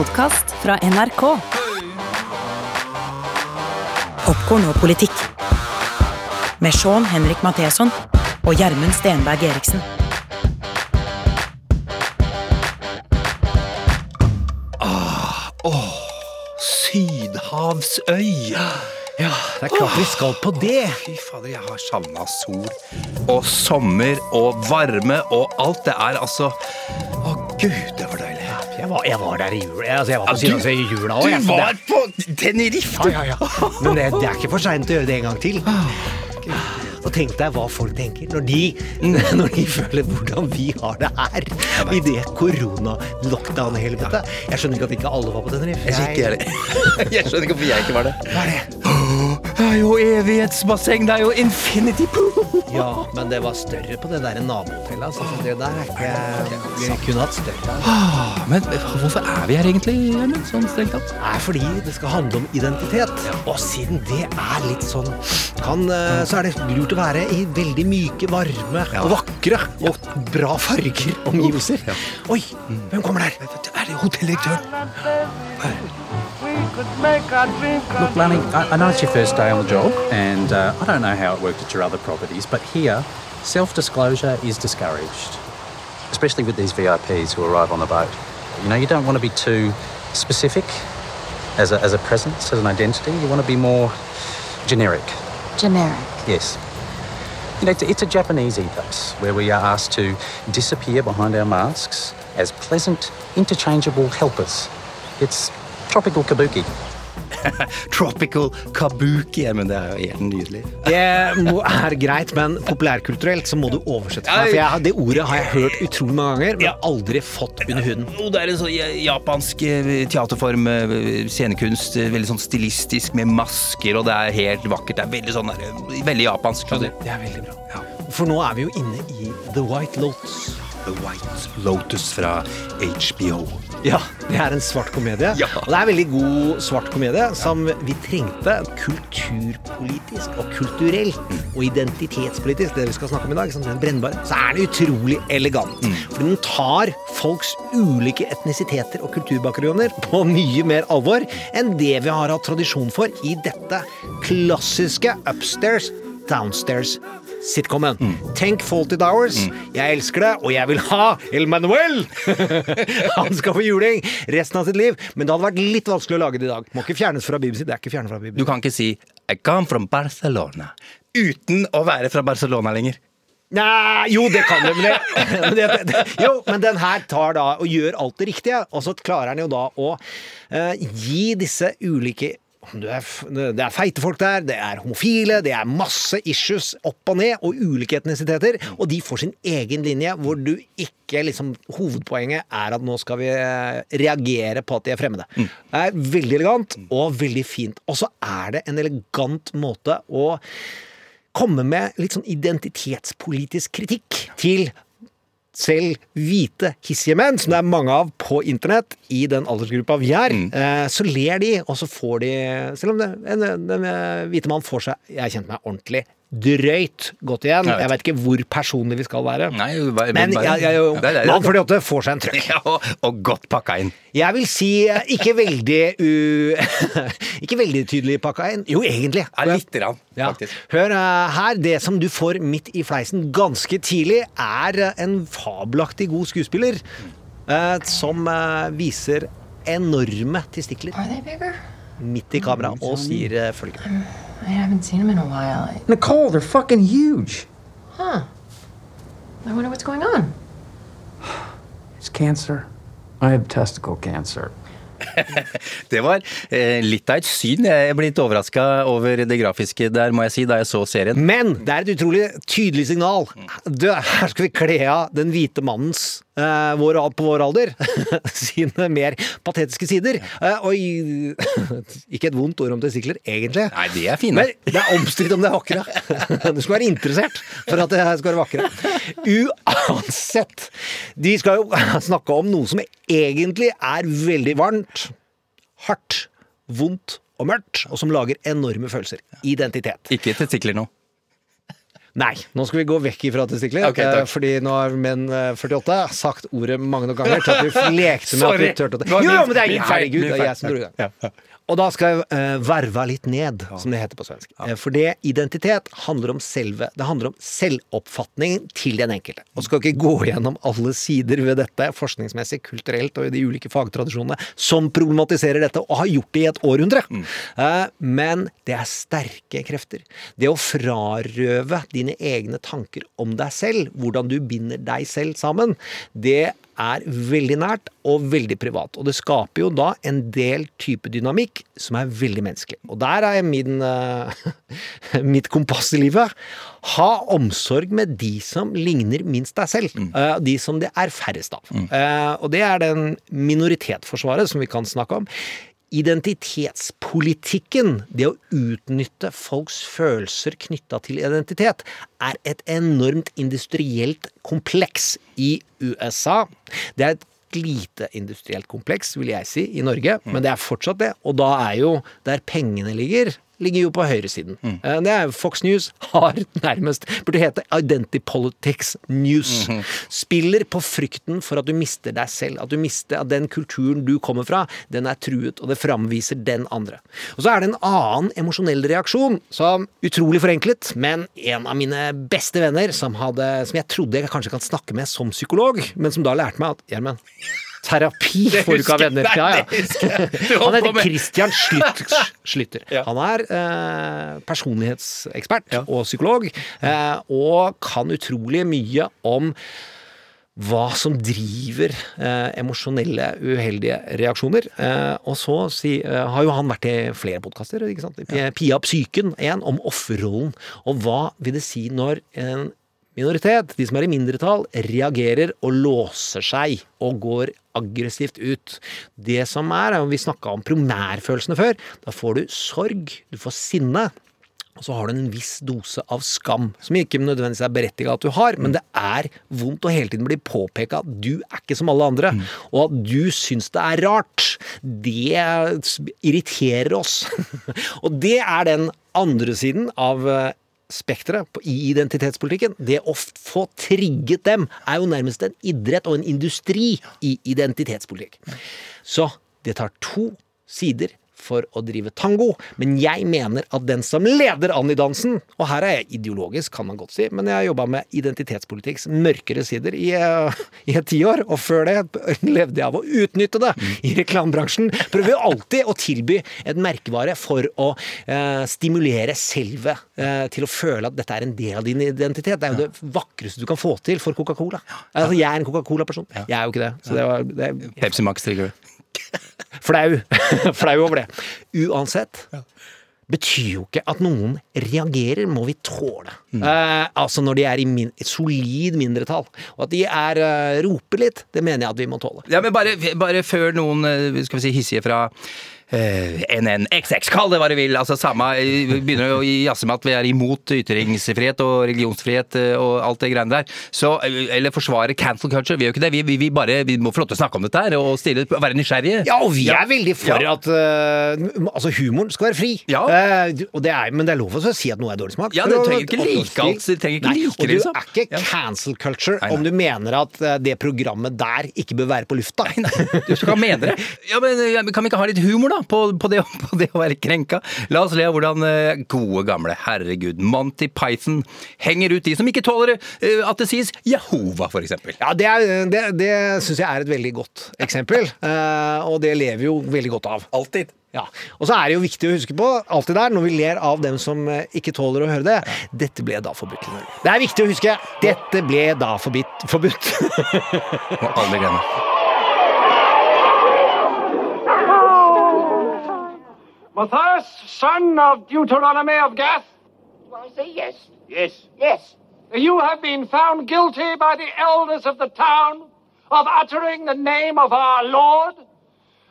podkast fra NRK. Popkorn og politikk. Med Sean Henrik Matheson og Gjermund Stenberg Eriksen. Åh, Sydhavsøy. Ja, det er klart vi skal på det. Fy fader, jeg har savna sol og sommer og varme og alt. Det er altså Å, gud, det var var, jeg var der i jula. Altså, jeg var på Ja, Sydhavsøy i jula òg. Du var på Tenerife! Ja, ja, ja. Men det, det er ikke for seint å gjøre det en gang til. Og tenk deg hva folk tenker når de, når de føler hvordan vi har det her i det korona-lockdown-helvetet. Jeg skjønner ikke at ikke alle var på Tenerife. Jeg jeg Jeg skjønner ikke hvorfor jeg ikke var det. Hva er det? Det er jo evighetsbasseng. Det er jo infinity pool. Ja, men det var større på det der nabohotellet. Altså. Så Det der er ikke Vi kunne hatt større. Ah, Men hvorfor er vi her egentlig, Gjermund? Sånn strengt tatt? Det er fordi det skal handle om identitet. Og siden det er litt sånn kan, eh, Så er det lurt å være i veldig myke, varme og vakre og bra farger omgivelser. Oi, hvem kommer der? Er det hotelldirektøren? Look, Lanny, I, I know it's your first day on the job, and uh, I don't know how it worked at your other properties, but here, self disclosure is discouraged, especially with these VIPs who arrive on the boat. You know, you don't want to be too specific as a, as a presence, as an identity. You want to be more generic. Generic. Yes. You know, it's, it's a Japanese ethos where we are asked to disappear behind our masks as pleasant, interchangeable helpers. It's tropical kabuki. Tropical kabuki. Men det er jo helt nydelig. Det er greit, men populærkulturelt så må du oversette for meg. For jeg, det ordet har jeg hørt utrolig mange ganger, men aldri fått under huden. Det er en sånn japansk eh, teaterform, eh, scenekunst, eh, veldig sånn stilistisk med masker, og det er helt vakkert. Det er veldig sånn der, veldig japansk. Ja. Det er veldig bra. For nå er vi jo inne i The White Lotus. The White Lotus fra HBO. Ja, det er en svart komedie. Ja. Og det er en veldig god svart komedie som vi trengte kulturpolitisk og kulturelt og identitetspolitisk, det vi skal snakke om i dag, som den brennbare, så er den utrolig elegant. For den tar folks ulike etnisiteter og kulturbakgrunner på mye mer alvor enn det vi har hatt tradisjon for i dette klassiske upstairs, downstairs sitcomen. Tenk Faulted Hours. Jeg elsker det, og jeg vil ha El Manuel! Han skal få juling resten av sitt liv, men det hadde vært litt vanskelig å lage det i dag. Må ikke fjernes fra BBC. Det er ikke fjernet fra BBC. Du kan ikke si I come from Barcelona uten å være fra Barcelona lenger. Nei, jo, det kan du, men det, det, det, Jo, men den her tar da og gjør alt det riktige, og så klarer han jo da å uh, gi disse ulike er, det er feite folk der, det er homofile, det er masse issues opp og ned, og ulike etnisiteter, og de får sin egen linje, hvor du ikke liksom Hovedpoenget er at nå skal vi eh, reagere på at de er fremmede. Det er veldig elegant og veldig fint. Og så er det en elegant måte å komme med litt sånn identitetspolitisk kritikk til selv hvite hissige menn, som det er mange av på internett, i den aldersgruppa vi er, mm. så ler de, og så får de Selv om det, en, den eh, hvite mann får seg Jeg kjente meg ordentlig drøyt godt igjen. Jeg vet. Jeg vet ikke hvor personlig vi skal være. Nei, bare- Men bare- jeg, jeg, er det. mann 48 får seg en trøkk. Ja, og, og godt pakka inn. Jeg vil si eh, ikke veldig u... ikke veldig tydelig pakka inn. Jo, egentlig. Ja, lite grann, Ja. Hør eh, her. Det som du får midt i fleisen ganske tidlig, er eh, en fabelaktig god skuespiller eh, som viser enorme testikler Are they bigger? Midt i kamera og sier eh, følgende. I haven't seen them in a while. Nicole, they're fucking huge. huh. I wonder what's going on. It's cancer. I have testicle cancer. Det var eh, litt av et syn. Jeg ble litt overraska over det grafiske der, må jeg si, da jeg så serien. Men det er et utrolig tydelig signal. Du, her skal vi kle av den hvite mannens eh, vår, på vår alder sine mer patetiske sider. Uh, og i- ikke et vondt ord om testikler, egentlig. Nei, de er fine. Men det er omstridt om det er vakre. Du skal være interessert for at det skal være vakre. Uansett. De skal jo snakke om noe som egentlig er veldig varmt, hardt, vondt og mørkt, og som lager enorme følelser. Identitet. Ikke testikler nå. Nei, nå skal vi gå vekk ifra testikler. Okay, takk. eh, fordi nå har menn eh, 48 sagt ordet mange nok ganger til at vi lekte med at vi turte å Jo, jo, men det er herregud, det er jeg som dro i gang. Og da skal jeg uh, verve litt ned, som det heter på svensk. Ja. For det identitet handler om selve Det handler om selvoppfatningen til den enkelte. Og skal ikke gå gjennom alle sider ved dette, forskningsmessig, kulturelt og i de ulike fagtradisjonene, som problematiserer dette, og har gjort det i et århundre. Eh, Men det er sterke krefter. Det å frarøve dine egne tanker om deg selv, hvordan du binder deg selv sammen, det er veldig nært og veldig privat. Og det skaper jo da en del type dynamikk som er veldig menneskelig. Og der er min, eh, mitt kompass i livet. Ha omsorg med de som ligner minst deg selv. eh, de som det er færrest av. Eh, og det er den minoritetsforsvaret som vi kan snakke om. Identitetspolitikken, det å utnytte folks følelser knytta til identitet, er et enormt industrielt kompleks i USA. Det er et lite industrielt kompleks, vil jeg si, i Norge, men det er fortsatt det. Og da er jo der pengene ligger, ligger jo på høyresiden. Mm. Det er Fox News har nærmest burde hete Identity Politics News. Spiller på frykten for at du mister deg selv. At du mister at den kulturen du kommer fra, den er truet, og det framviser den andre. Og så er det en annen emosjonell reaksjon, som utrolig forenklet, men en av mine beste venner, som, hadde, som jeg trodde jeg kanskje kan snakke med som psykolog, men som da lærte meg at Gjermund, terapi for jeg. venner. Ja, ja. Han heter Christian Slytter. Han er eh, personlighetsekspert og psykolog, eh, og kan utrolig mye om hva som driver eh, emosjonelle, uheldige reaksjoner. Eh, og så si, eh, har jo han vært i flere podkaster. Pia Psyken, én om offerrollen. Og hva vil det si når en minoritet, de som er i mindretall, reagerer og låser seg og går aggressivt ut. Det som er, og vi snakka om primærfølelsene før, da får du sorg, du får sinne. Og så har du en viss dose av skam, som ikke nødvendigvis er berettiget at du har, men det er vondt å hele tiden bli påpeka at du er ikke som alle andre, og at du syns det er rart. Det irriterer oss. og det er den andre siden av eh, spekteret i identitetspolitikken. Det å få trigget dem er jo nærmest en idrett og en industri i identitetspolitikk. Så det tar to sider for å drive tango, men jeg mener at den som leder an i dansen, og her er jeg ideologisk, kan man godt si, men jeg har jobba med identitetspolitikks mørkere sider i, eh, i et tiår, og før det levde jeg av å utnytte det i reklamebransjen. Prøver jo alltid å tilby et merkevare for å eh, stimulere selve eh, til å føle at dette er en del av din identitet. Det er jo det vakreste du kan få til for Coca-Cola. Altså, jeg er en Coca-Cola-person. Jeg er jo ikke det. Så det var det, Pepsi Max trigger. Flau. Flau over det. Uansett. Betyr jo ikke at noen reagerer, må vi tåle. Eh, altså når de er i min, et solid mindretall. Og at de er uh, roper litt, det mener jeg at vi må tåle. Ja, men bare, bare før noen eh, skal vi si, hissige fra NNXX, kall det hva du vil. Altså samme, eh, Begynner å jazze med at vi er imot ytringsfrihet og religionsfrihet eh, og alt det greiene der. Så, eh, eller forsvare cancel culture. Vi gjør ikke det. Vi, vi, vi bare vi må få lov til å snakke om dette her og stille, være nysgjerrige. Ja, og vi er veldig for Ja. at uh, altså humoren skal være fri. Ja. Uh, det er, men det er lov å si at noe er dårlig smak. Ja, det trenger ikke like alt, Det trenger ikke Nei, like og du liksom. er ikke cancel culture Nei, nei. om du mener at eh, det programmet der ikke bør være på lufta. Du skal mene det. Ja, men ja, men Kan vi ikke ha litt humor, da, på, på, det, på det å være krenka? La oss le av hvordan eh, gode, gamle herregud Monty Python henger ut de som ikke tåler eh, at det sies Jehova, for eksempel. Ja, det, er- det, det syns jeg er et veldig godt eksempel, eh, og det lever jo veldig godt av. Alltid. Ja. Og så er det jo viktig å huske på, alltid der, når vi ler av dem som ikke tåler å høre det, dette ble da forbudt i Norge. Det er viktig å huske. Dette ble da forbudt. Må aldri glemme. Matthias, son of Deuteronomy of Gath, Do I say yes? Yes. Yes. you have been found guilty by the elders of the town of uttering the name of our Lord,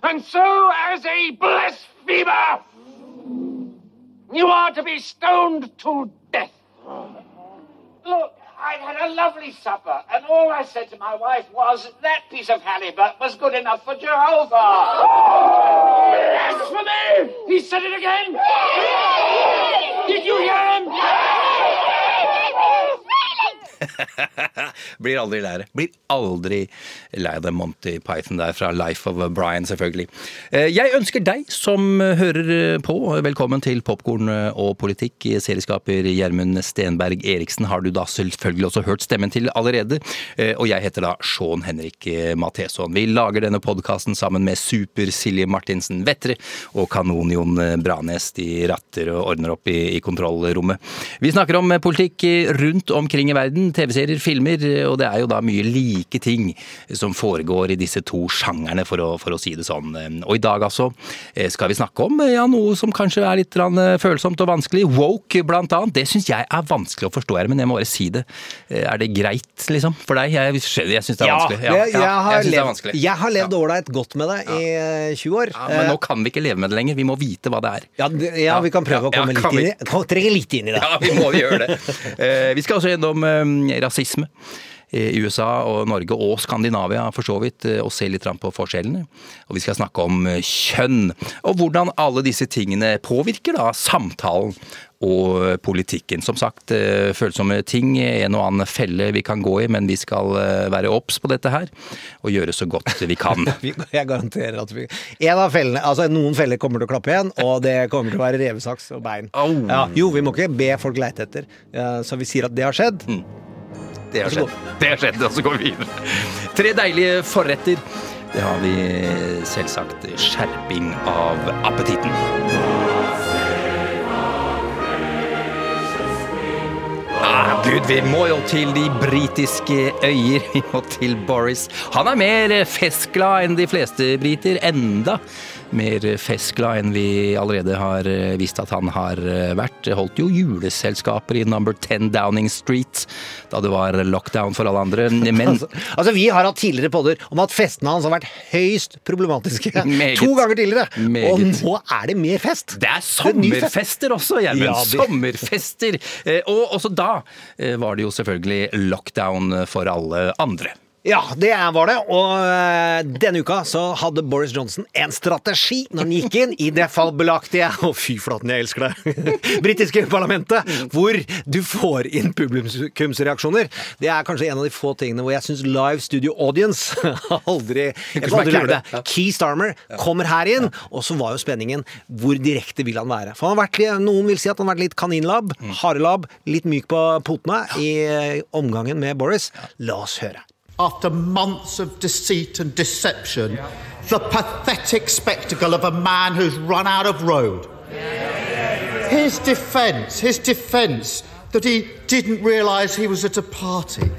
and so as a blasphemer, you are to be stoned to death. Look, I'd had a lovely supper, and all I said to my wife was that piece of halibut was good enough for Jehovah. Blasphemy! He said it again! Did you hear him? Blir aldri lei det. Blir aldri lei det Monty Python der fra Life of Brian, selvfølgelig. Eh, Jeg ønsker deg som hører på, velkommen til Popkorn og politikk. Serieskaper Gjermund Stenberg Eriksen har du da selvfølgelig også hørt stemmen til allerede. Eh, Og jeg heter da Sean Henrik Matheson. Vi lager denne podkasten sammen med Super-Silje Martinsen Vettre og Kanon-Jon Branes. De ratter og ordner opp i, i kontrollrommet. Vi snakker om politikk rundt omkring i verden. TV-serier, filmer, og det er jo da mye like ting som foregår i disse to sjangerne, for å, for å si det sånn. Og i dag altså skal vi snakke om ja, noe som kanskje er litt følsomt og vanskelig. Woke, blant annet. Det syns jeg er vanskelig å forstå her, men jeg må bare si det. Er det greit, liksom, for deg? Jeg, jeg syns det er vanskelig. Ja, jeg, jeg, har jeg det er levd, vanskelig. jeg har levd ålreit godt med det i eh, 20 år. Ja, men nå kan vi ikke leve med det lenger. Vi må vite hva det er. Ja, ja, vi kan prøve å komme litt vi- inn i det. Litt inn i det. Ja, vi må gjøre det. Eh, Vi skal også gjennom eh, rasisme i USA og Norge og Skandinavia for så vidt, eh, og se litt på forskjellene. Og vi skal snakke om eh, kjønn, og hvordan alle disse tingene påvirker da samtalen og politikken. Som sagt, eh, følsomme ting, en og annen felle vi kan gå i, men vi skal eh, være obs på dette her, og gjøre så godt vi kan. Jeg garanterer at vi En av fellene, altså Noen feller kommer til å klappe igjen, og det kommer til å være revesaks og bein. Oh. Ja, jo, vi må ikke be folk leite etter, så vi sier at det har skjedd. Det har skjedd. Det har skjedd, og så går vi videre. Tre deilige forretter. Det har vi selvsagt skjerping av appetitten. Ah, Gud, vi må jo til de britiske øyer. Vi må til Boris. Han er mer festglad enn de fleste briter. Enda mer festglad enn vi allerede har eh, visst at han har eh, vært. Holdt jo juleselskaper i Number 10 Downing Street da det var lockdown for alle andre. Men Altså, altså Vi har hatt tidligere podder om at festene hans har vært høyst problematiske. Meget. To ganger tidligere. Meget. Og nå er det mer fest. Det er er sommerfester også, Gjermund. Ja, Sommerfester. Eh, Og også da var det jo selvfølgelig lockdown for alle andre. Ja, det var det. Og øh, denne uka så hadde Boris Johnson en strategi når han gikk inn i det fabelaktige Å, fy flaten, jeg elsker det! britiske parlamentet, hvor du får inn publikumsreaksjoner. Det er kanskje en av de få tingene hvor jeg syns live studio audience aldri Jeg aldri lære det. Key Starmer kommer her inn, og så var jo spenningen hvor direkte vil han være? For han har vært, Noen vil si at han har vært litt kaninlabb, harelabb, litt myk på potene i øh, omgangen med Boris. La oss høre. After months of deceit and deception, the pathetic spectacle of a man who's run out of road. His defence, his defence that he didn't realise he was at a party.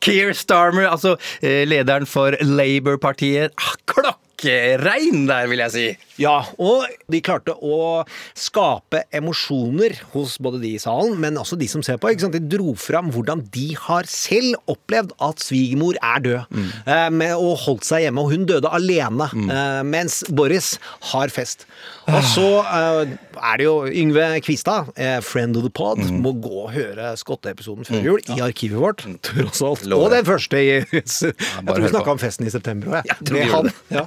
Keir Starmer, altså eh, lederen for Labour-partiet. Ah, Klokkerein der, vil jeg si. Ja, og de klarte å skape emosjoner hos både de i salen, men også de som ser på. De dro fram hvordan de har selv opplevd at svigermor er død, eh, med, og holdt seg hjemme. Og hun døde alene, eh, mens Boris har fest. Og så eh, er det jo Yngve Kvistad, eh, friend of the pod, må gå og høre Skotte-episoden før jul i arkivet vårt, tross alt. Og den første i Jeg tror vi snakka om festen i september òg, Jeg han. Ja.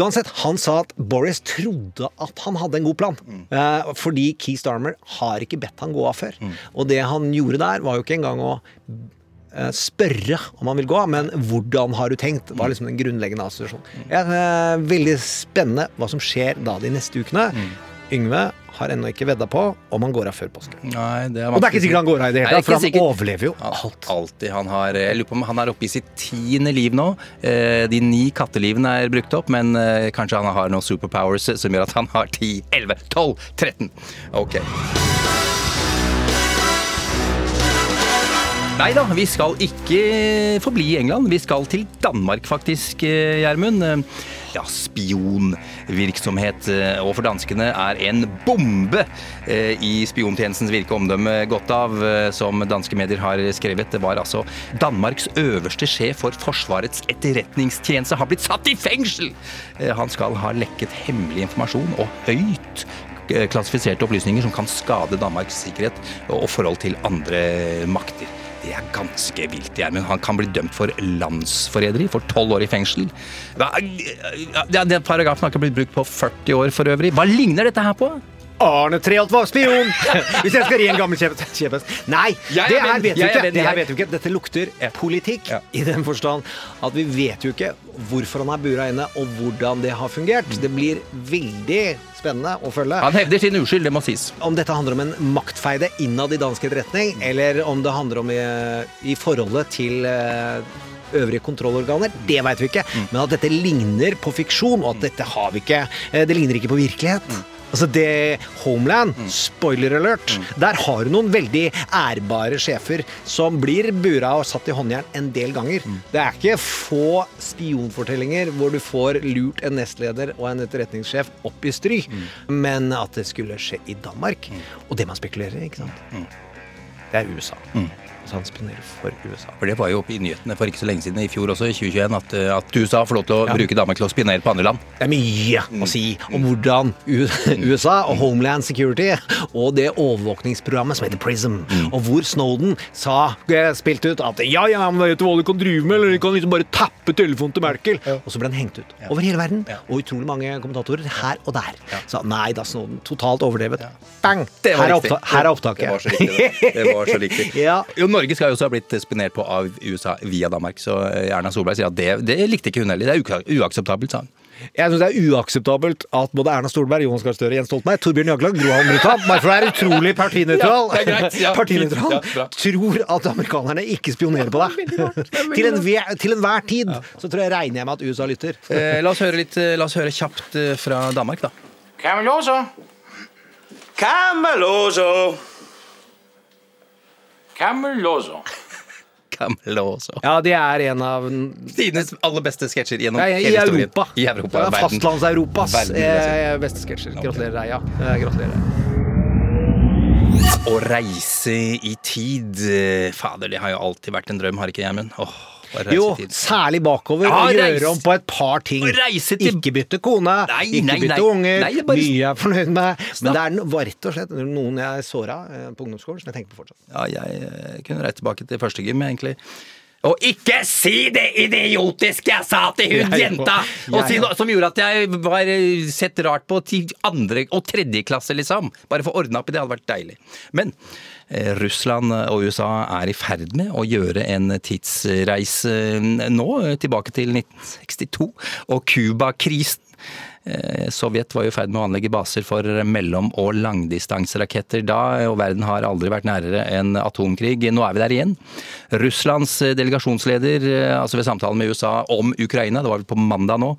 Uansett, han sa at Boris trodde at han hadde en god plan. Mm. Eh, fordi Key Starmer har ikke bedt han gå av før. Mm. Og det han gjorde der, var jo ikke engang å eh, spørre om han vil gå men hvordan har du tenkt? Mm. var liksom den grunnleggende assosiasjonen. Ja, eh, veldig spennende hva som skjer da de neste ukene. Mm. Yngve har ennå ikke vedda på om han går av før påske. Nei, det er Og det er ikke sikkert han går av i det hele tatt, for han sikkert. overlever jo alt. Altid. Han har, jeg lurer på om han er oppe i sitt tiende liv nå. Eh, De ni kattelivene er brukt opp, men eh, kanskje han har noen superpowers som gjør at han har 10, 11, 12, 13. Ok. Nei da, vi skal ikke forbli i England. Vi skal til Danmark, faktisk, eh, Gjermund. Ja, spionvirksomhet. eh, Og for danskene er en bombe eh, i spiontjenestens virke omdømme godt av, eh, som danske medier har skrevet. Det var altså Danmarks øverste sjef for Forsvarets etterretningstjeneste har blitt satt i fengsel! Han skal ha lekket hemmelig informasjon og høyt klassifiserte opplysninger som kan skade Danmarks sikkerhet og forhold til andre makter. Det er ganske vilt, det Gjermund. Han kan bli dømt for landsforræderi, for tolv år i fengsel. Den paragrafen har ikke blitt brukt på 40 år for øvrig. Hva ligner dette her på? Arne Treholt var spion! Hvis jeg skal ri en gammel kjep- kjepphest. Nei, Jeg det her vet vi er ikke. Det her vet vi ikke. Dette lukter politikk Ja. i den forstand at vi vet jo ikke hvorfor han er bura inne, og hvordan det har fungert. Det blir veldig spennende å følge. Han hevder sin uskyld, det må sies. Om dette handler om en maktfeide innad i dansk etterretning, eller om det handler om i, i forholdet til eh, øvrige kontrollorganer, det veit vi ikke. Men at dette ligner på fiksjon, og at dette har vi ikke eh, Det ligner ikke på virkelighet. Altså det Homeland, spoiler alert, der har du noen veldig ærbare sjefer som blir bura og satt i håndjern en del ganger. Det er ikke få spionfortellinger hvor du får lurt en nestleder og en etterretningssjef opp i stry, men at det skulle skje i Danmark, og det man spekulerer i, ikke sant, det er USA. Så han spionerer for USA. For det var jo oppe i nyhetene for ikke så lenge siden, i fjor også, i 2021, at, eh, at USA får lov til å bruke damer til å spionere på andre land. Det er mye å si om hvordan USA og Homeland Security og det overvåkningsprogrammet som heter PRISM, og hvor Snowden sa, spilt ut at ja, ja, men vet du hva du kan drive med, eller du kan liksom bare tappe telefonen til Merkel. Og så ble han hengt ut over hele verden, og utrolig mange kommentatorer her og der. sa nei da, Snowden, totalt overdrevet. Bang! Det var Her er, oppta her er opptaket. Det var så riktig. Det, det var så riktig. ja. Norge skal jo også ha blitt spinert på av USA via Danmark, så eh, Erna Solberg sier at det, det likte ikke hun heller. Det er uakseptabelt, sa hun. Jeg syns det er uakseptabelt at både Erna Stolberg, Jonas Gahr Støre, Jens Stoltenberg, Torbjørn Jagland, Gro Harlem Brundtland, bare for å være utrolig partinøytral, Ja, er greit. Ja, partinøytral ja, tror at amerikanerne ikke spionerer på deg. til, enhver, til enhver tid så tror jeg regner jeg med at USA lytter. Eh, la, oss høre litt, eh, la oss høre kjapt eh, fra Danmark, da. Cameloso. Cameloso. Cameloso. Cameloso. Ja, det er en av Tidenes aller beste sketsjer gjennom Nei, I hele historien. Europa. I Europa, ja, verden. Fastlands-Europas eh, beste sketsjer. Gratulerer ja. Eh, Gratulerer. Å reise i tid eh, Fader, det har jo alltid vært en drøm, har ikke det, Gjermund? Åh, Jo, særlig bakover. Ja, og gjøre om på et par ting. Reise til- Ikke bytte kone, Nei, ikke nei, bytte nei. unger. Nei, bare- Mye jeg er fornøyd med. Men det er var rett og slett noen jeg såra eh, på ungdomsskolen, som jeg tenker på fortsatt. Ja, jeg eh, kunne reist tilbake til første gym, egentlig. Og ikke si det idiotiske jeg sa til hun Jeg jenta! si Jeg noe som gjorde at jeg var eh, sett rart på til andre og tredje klasse, liksom. Bare for å ordne opp i det hadde vært deilig. Men Russland og USA er i ferd med å gjøre en tidsreise eh, nå, eh, tilbake til 1962 og Cuba-krisen. Eh, Sovjet var i ferd med å anlegge baser for mellom- og langdistanseraketter da, og verden har aldri vært nærere enn atomkrig. Nå er vi der igjen. Russlands eh, delegasjonsleder, eh, altså ved samtalen med USA om Ukraina, det var vel på mandag nå,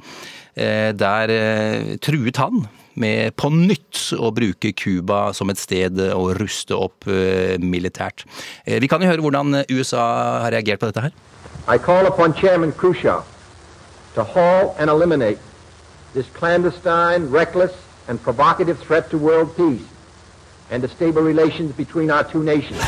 eh, der eh, truet han med på nytt å bruke Cuba som et sted å ruste opp eh, militært. Eh, Vi kan jo høre hvordan USA har reagert på dette her. I call upon Chairman Khrushchev to halt and eliminate this clandestine, reckless, and provocative threat to world peace and to stable relations between our two nations.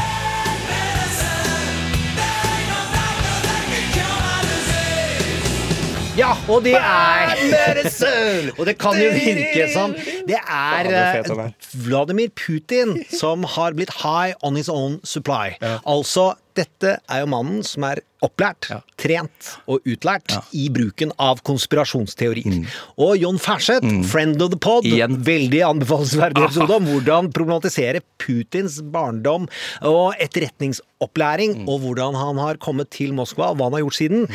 Ja, og det er Og det kan jo virke som det er eh, Vladimir Putin som har blitt high on his own supply. Altså, dette er jo mannen som er opplært, trent og utlært i bruken av konspirasjonsteorier. Og John Ferseth, friend of the pod, Igjen. veldig anbefalesverdig episode om hvordan problematisere Putins barndom og etterretningsopplæring, og hvordan han har kommet til Moskva, og hva han har gjort siden.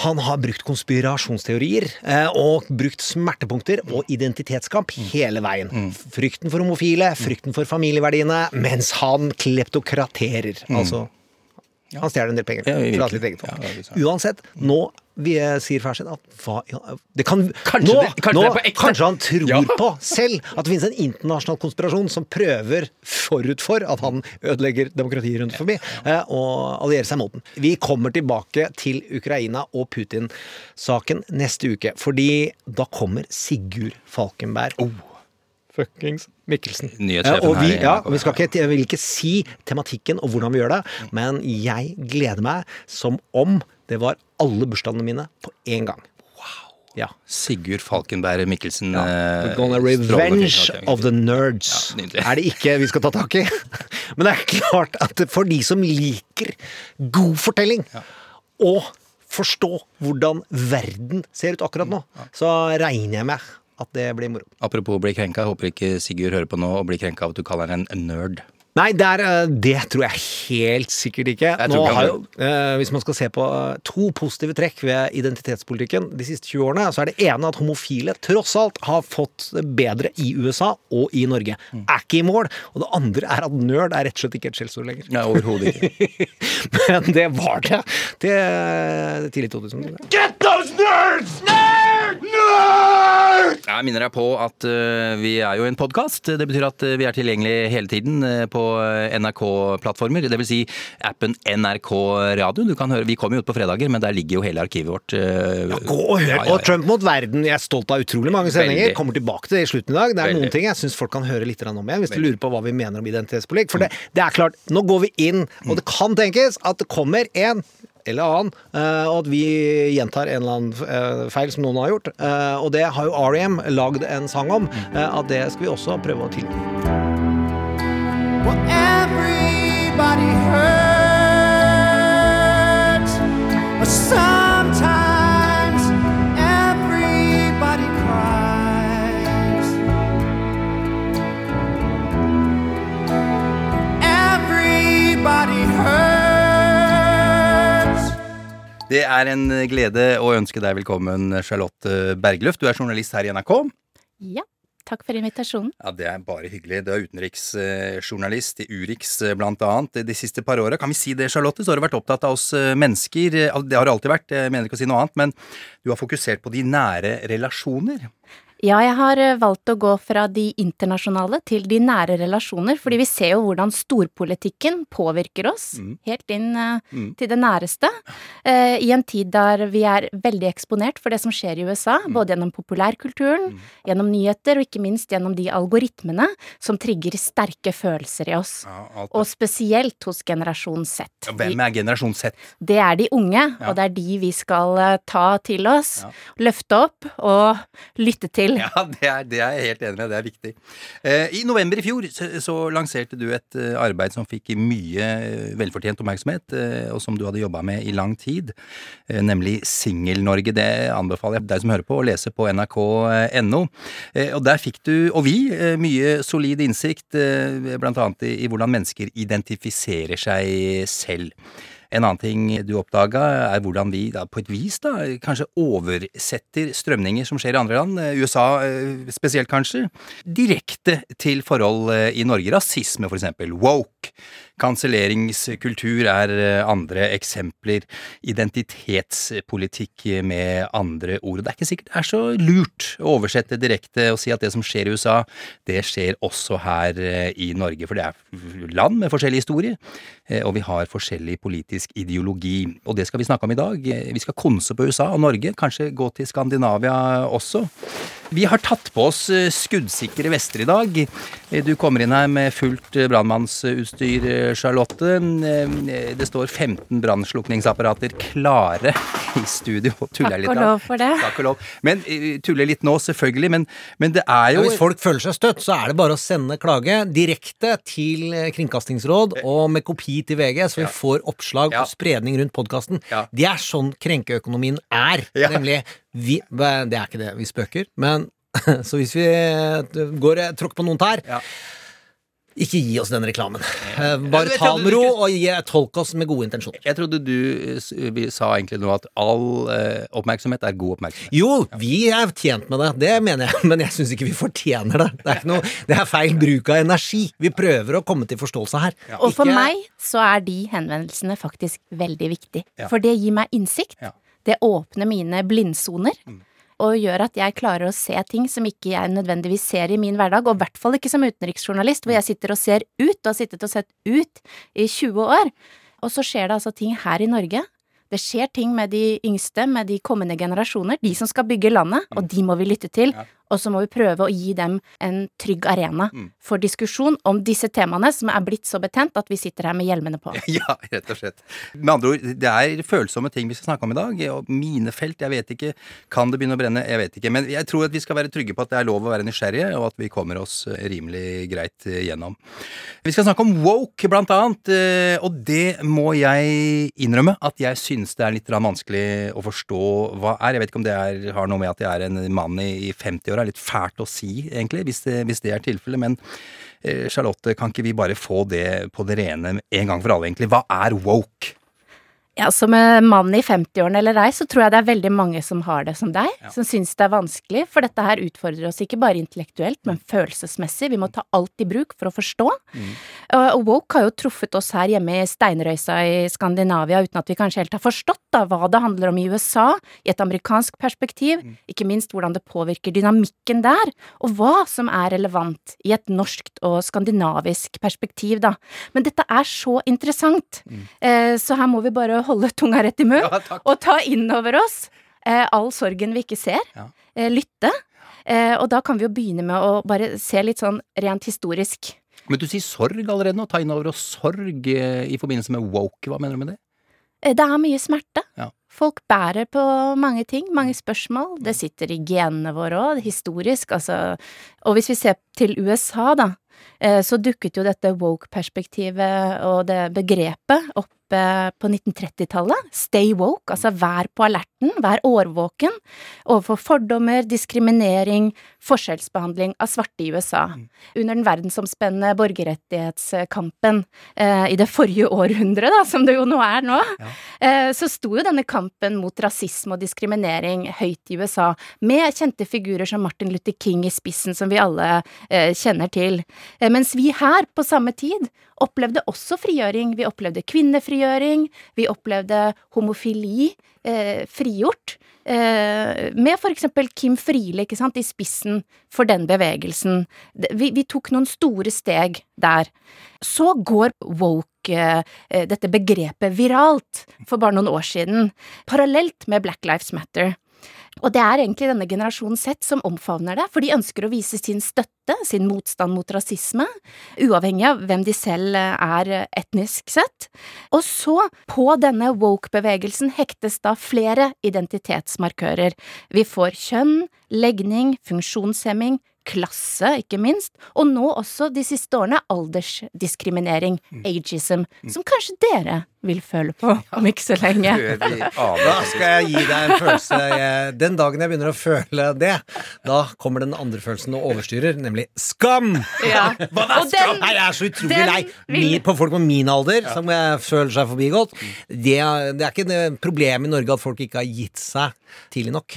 Han har brukt konspirasjonsteorier eh, og brukt smertepunkter og identitetskamp hele veien. Frykten for homofile, frykten for familieverdiene, mens han kleptokraterer. Altså han stjeler en del penger Ja, er. Uansett, nå vi, sier sier Ferseth at hva, ja, det kan, Kanskje nå, det- kanskje nå, det er på ekte. kanskje han tror Ja. på selv at det finnes en internasjonal konspirasjon som prøver forut for at han ødelegger demokratiet rundt forbi, eh, og allierer seg mot den. Vi kommer tilbake til Ukraina og Putin-saken neste uke, fordi da kommer Sigurd Falkenberg. Fuckings Mikkelsen. Nyhetssjefen Eh, og vi, her ja, og vi skal ikke, jeg vil ikke si tematikken og hvordan vi gjør det, men jeg gleder meg som om det var alle bursdagene mine på én gang. Ja. Sigurd Falkenberg Mikkelsen. We're eh, gonna revenge of the nerds. Ja, er det ikke vi skal ta tak i? Men det er klart at for de som liker god fortelling, og forstå hvordan verden ser ut akkurat nå, så regner jeg med at det blir moro. Apropos bli krenka, håper ikke Sigurd hører på nå og blir krenka av at du kaller ham en nerd. Nei, det, er, eh, det tror jeg helt sikkert ikke. Jeg Nå har jo, eh, hvis man skal se på eh, to positive trekk ved identitetspolitikken de siste 20 årene, så er det ene at homofile tross alt har fått det bedre i USA og i Norge. Mm. Er ikke i mål. Og det andre er at nerd er rett og slett ikke et skjellsord lenger. Nei, overhodet ikke. Men det var det til tidlig 2000. Get those nerds! Nerd! Nerd! Jeg minner deg på at vi er jo en podkast. Det betyr at vi er tilgjengelig hele tiden på øh, NRK-plattformer. Det vil si appen NRK Radio. Du kan høre, vi kommer jo ut på fredager, men der ligger jo hele arkivet vårt. Ja, Gå og hør ja, ja, på ja. Trump mot verden. Jeg er stolt av utrolig mange sendinger. Veldig. Kommer tilbake til det i slutten i dag. Det er Veldig. noen ting jeg syns folk kan høre litt om igjen, hvis Veldig. lurer på hva vi mener om identitetspolitikk. For det, det er klart, nå går vi inn, og det kan tenkes at det kommer en eller annen, eh, og at vi gjentar en eller annen eh, feil som noen har gjort. Eh, og det har jo R.E.M. lagd en sang om. eh, at det skal vi også prøve å tilgi. Well, everybody hurts, but sometimes everybody cries. Everybody hurts. Det er en glede å ønske deg velkommen, Charlotte Bergløft. Du er journalist her i NRK. Ja, takk for invitasjonen. Ja, Det er bare hyggelig. Du er utenriksjournalist i Urix eh, blant annet de siste par åra. Kan vi si det, Charlotte? Så har du vært opptatt av oss eh, mennesker. Eh, Det har du alltid vært, jeg mener ikke å si noe annet. Men du har fokusert på de nære relasjoner. Ja, jeg har eh, valgt å gå fra de internasjonale til de nære relasjoner, fordi vi ser jo hvordan storpolitikken påvirker oss helt inn uh, Mm. til det næreste. Uh, I en tid der vi er veldig eksponert for det som skjer i USA, både gjennom populærkulturen, gjennom nyheter og ikke minst gjennom de algoritmene som trigger sterke følelser i oss. Ja, Og spesielt hos generasjon Z. Ja, Hvem er generasjon Z? Det er de unge, Ja. og det er de vi skal ta til oss, løfte opp og lytte til. Ja, det er, det er jeg helt enig med. Det er viktig. Eh, I november i fjor så, så lanserte du et eh, arbeid som fikk mye eh, velfortjent oppmerksomhet, eh, og som du hadde jobba med i lang tid, eh, nemlig Singel-Norge. Det anbefaler jeg deg som hører på, å lese på nrk.no. Og der fikk du, og vi, mye solid innsikt, blant annet i, i hvordan mennesker identifiserer seg selv. En annen ting du oppdaga, er hvordan vi da, på et vis da, kanskje oversetter strømninger som skjer i andre land, eh, USA eh, spesielt kanskje, direkte til forhold eh, i Norge. Rasisme, for eksempel. Woke. Kanselleringskultur er eh, andre eksempler. Identitetspolitikk med andre ord. Det er ikke sikkert det er så lurt å oversette direkte og si at det som skjer i USA, det skjer også her eh, i Norge. For det er land med forskjellig historie, eh, og vi har forskjellig politisk ideologi. Og det skal vi snakke om i dag. Vi skal konse på USA og Norge, kanskje gå til Skandinavia også. Vi har tatt på oss eh, skuddsikre vester i dag. Eh, Du kommer inn her med fullt eh, brannmannsutstyr, Charlotte. Det står 15 brannslukningsapparater klare i studio. Tuller jeg Takk litt og lov for det. Takk og lov. Men tuller litt nå, selvfølgelig. Men, men det er jo Ja, hvis folk føler seg støtt, så er det bare å sende klage direkte til Kringkastingsråd og med kopi til VG, så vi får oppslag og spredning rundt podkasten. Det er sånn krenkeøkonomien er. Ja. Nemlig vi, Det er ikke det, vi spøker, men så hvis vi eh, går tråkker på noen tær Ikke gi oss den reklamen. Eh, Bare ta med ro, og gi, tolk oss med gode intensjoner. Jeg trodde du eh, vi sa egentlig nå at all eh, oppmerksomhet er god oppmerksomhet. Jo, vi er tjent med det, det mener jeg, men jeg syns ikke vi fortjener det. Det er, ikke noe, det er feil bruk av energi. Vi prøver å komme til forståelse her. Og for Ikke- meg så er de henvendelsene faktisk veldig viktig. Ja. For det gir meg innsikt. Det åpner mine blindsoner. Og gjør at jeg klarer å se ting som ikke jeg nødvendigvis ser i min hverdag, og i hvert fall ikke som utenriksjournalist, hvor jeg sitter og ser ut, og har sittet og sett ut i 20 år. Og så skjer det altså ting her i Norge. Det skjer ting med de yngste, med de kommende generasjoner, de som skal bygge landet, og de må vi lytte til. Og så må vi prøve å gi dem en trygg arena for diskusjon om disse temaene som er blitt så betent at vi sitter her med hjelmene på. Ja, rett og slett. Med andre ord, det er følsomme ting vi skal snakke om i dag. Og mine felt, jeg vet ikke. Kan det begynne å brenne? Jeg vet ikke. Men jeg tror at vi skal være trygge på at det er lov å være nysgjerrige, og at vi kommer oss eh, rimelig greit eh, gjennom. Vi skal snakke om woke, blant annet. eh, Og det må jeg innrømme at jeg syns det er litt vanskelig å forstå hva er. Jeg vet ikke om det er, har noe med at jeg er en mann i, i 50-åra, være litt fælt å si, egentlig, hvis det, hvis det er tilfellet. Men eh, Charlotte, kan ikke vi bare få det på det rene en gang for alle, egentlig? Hva er woke? Ja, Som en mann i 50-årene eller ei, så tror jeg det er veldig mange som har det som deg. Som syns det er vanskelig. For dette her utfordrer oss ikke bare intellektuelt, men følelsesmessig. Vi må ta alt i bruk for å forstå. Og og woke har jo truffet oss her hjemme i steinrøysa i Skandinavia uten at vi kanskje helt har forstått da hva det handler om i USA, i et amerikansk perspektiv, ikke minst hvordan det påvirker dynamikken der, og hva som er relevant i et norskt og skandinavisk perspektiv, da. Men dette er så interessant, eh, så her må vi bare holde tunga rett i munn, og ta inn over oss eh, all sorgen vi ikke ser, eh, lytte. Eh, og da kan vi jo begynne med å bare se litt sånn rent historisk. Men du sier sorg allerede nå. Ta inn over oss sorg eh, i forbindelse med woke. Hva mener du med det? Eh, Det er mye smerte. Ja. Folk bærer på mange ting, mange spørsmål. Det sitter i genene våre òg, historisk, altså. Og hvis vi ser til USA, da, så dukket jo dette woke-perspektivet og det begrepet opp eh, på 1930-tallet. Stay woke, altså vær på alerten, vær årvåken overfor fordommer, diskriminering, forskjellsbehandling av svarte i USA. Under den verdensomspennende borgerrettighetskampen eh, i det forrige århundret, da, som det jo nå er nå, eh, så sto jo denne kampen mot rasisme og diskriminering høyt i USA, med kjente figurer som Martin Luther King i spissen, som vi alle eh, kjenner til. Eh, mens vi her, på samme tid, opplevde også frigjøring. Vi opplevde kvinnefrigjøring, vi opplevde homofili eh, frigjort. Eh, med eksempel Kim Friele, i spissen for den bevegelsen. Vi, vi tok noen store steg der. Så går woke, eh, dette begrepet, viralt for bare noen år siden, parallelt med Black Lives Matter. Og det er egentlig denne generasjonen sett som omfavner det, for de ønsker å vise sin støtte, sin motstand mot rasisme, uavhengig av hvem de selv er etnisk sett. Og så, på denne woke-bevegelsen, hektes da flere identitetsmarkører. Vi får kjønn, legning, funksjonshemming, klasse, ikke minst, og nå også de siste årene aldersdiskriminering, ageism, som kanskje dere vil føle på om ikke så lenge. Da skal jeg gi deg en følelse Den dagen jeg begynner å føle det, da kommer den andre følelsen og overstyrer, nemlig skam! Ja. Hva er skam? den- Nei, jeg er så utrolig lei vil- på folk på min alder som jeg føler seg forbigått. Det, er- det er ikke et problem i Norge at folk ikke har gitt seg tidlig nok.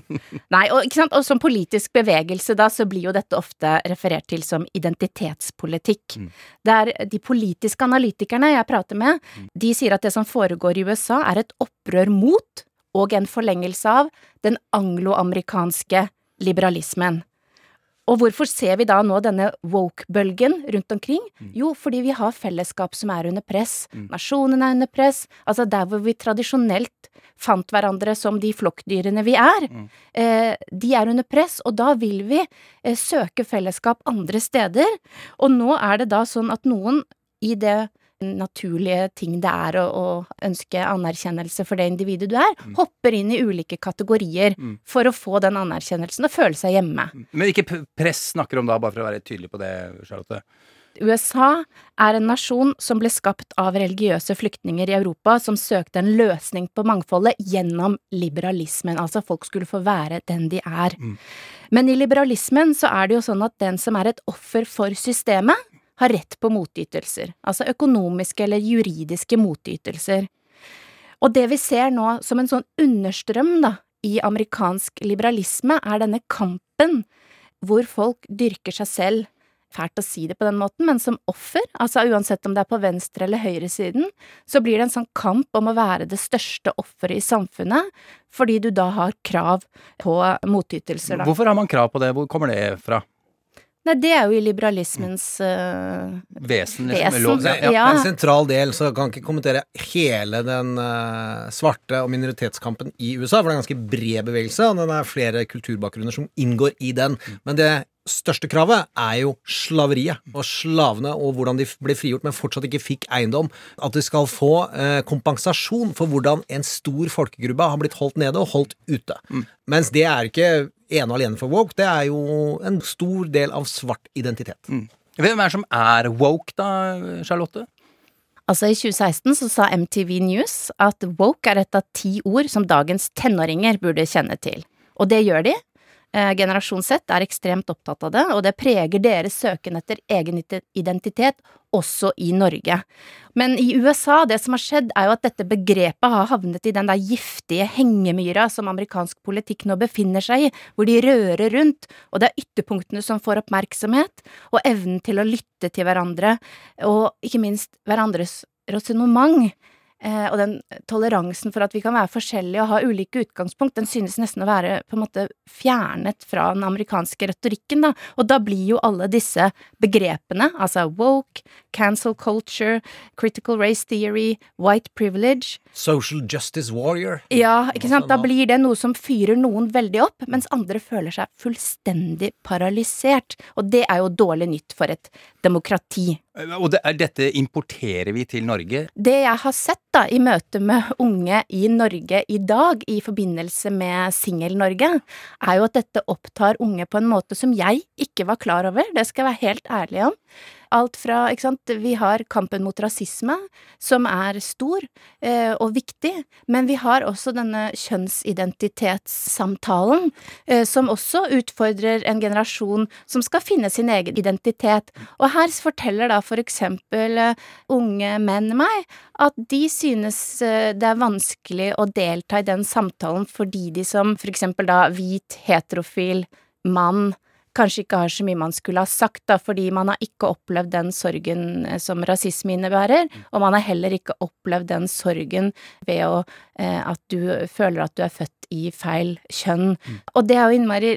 Nei, og, ikke sant? og som politisk bevegelse da, så blir jo dette ofte referert til som identitetspolitikk. Der de politiske analytikerne jeg prater med, de sier at det som foregår i USA er et opprør mot, og en forlengelse av, den angloamerikanske liberalismen. Og hvorfor ser vi da nå denne woke-bølgen rundt omkring? Jo, fordi vi har fellesskap som er under press. Nasjonen er under press. Altså der hvor vi tradisjonelt fant hverandre som de flokkdyrene vi er. Eh, de er under press, og da vil vi eh, søke fellesskap andre steder. Og nå er det da sånn at noen i det naturlige ting det er å, å ønske anerkjennelse for det individet du er, hopper inn i ulike kategorier for å få den anerkjennelsen og føle seg hjemme. Men ikke press snakker om da, bare for å være tydelig på det, Charlotte? USA er en nasjon som ble skapt av religiøse flyktninger i Europa som søkte en løsning på mangfoldet gjennom liberalismen, altså folk skulle få være den de er. Men i liberalismen så er det jo sånn at den som er et offer for systemet, har rett på motytelser, altså økonomiske eller juridiske motytelser. Og det vi ser nå som en sånn understrøm da, i amerikansk liberalisme, er denne kampen hvor folk dyrker seg selv fælt å si det på den måten, men som offer, altså uansett om det er på venstre- eller høyresiden, så blir det en sånn kamp om å være det største offeret i samfunnet, fordi du da har krav på motytelser, da. Hvorfor har man krav på det? Hvor kommer det fra? Nei, det er jo i liberalismens uh, Vesen? liksom, Vesen, lov- ja. ja. er en sentral del, så jeg kan ikke kommentere hele den uh, svarte og minoritetskampen i USA, for det er en ganske bred bevegelse, og det er flere kulturbakgrunner som inngår i den. Men det største kravet er jo slaveriet, og slavene, og hvordan de ble frigjort, men fortsatt ikke fikk eiendom. At de skal få eh, kompensasjon for hvordan en stor folkegruppe har blitt holdt nede og holdt ute. Mens det er ikke ene og alene for woke, det er jo en stor del av svart identitet. Hvem er det som er woke, da, Charlotte? Altså I 2016 så sa MTV News at woke er et av ti ord som dagens tenåringer burde kjenne til. Og det gjør de. Eh, generasjon Z er ekstremt opptatt av det, og det preger deres søken etter egen identitet, også i Norge. Men i USA, det som har skjedd, er jo at dette begrepet har havnet i den der giftige hengemyra som amerikansk politikk nå befinner seg i, hvor de rører rundt, og det er ytterpunktene som får oppmerksomhet, og evnen til å lytte til hverandre, og ikke minst hverandres resonnement. Eh, og den toleransen for at vi kan være forskjellige og ha ulike utgangspunkt, den synes nesten å være på en måte fjernet fra den amerikanske retorikken, da. Og da blir jo alle disse begrepene, altså woke, cancel culture, critical race theory, white privilege, Social justice warrior. ja, ikke sant, da blir det noe som fyrer noen veldig opp, mens andre føler seg fullstendig paralysert. Og det er jo dårlig nytt for et demokrati. Og det dette importerer vi til Norge. Det jeg har sett da i møte med unge i Norge i dag, i forbindelse med Singel-Norge, er jo at dette opptar unge på en måte som jeg ikke var klar over, det skal jeg være helt ærlig om. Alt fra, ikke sant, vi har kampen mot rasisme, som er stor eh, og viktig, men vi har også denne kjønnsidentitetssamtalen, eh, som også utfordrer en generasjon som skal finne sin egen identitet. Og her forteller da for eksempel eh, unge menn meg at de synes eh, det er vanskelig å delta i den samtalen fordi de som for eksempel da hvit, heterofil mann kanskje ikke har så mye man skulle ha sagt, da, fordi man har ikke opplevd den sorgen eh, som rasisme innebærer, og man har heller ikke opplevd den sorgen ved å eh, at du føler at du er født i feil kjønn. Og det er jo innmari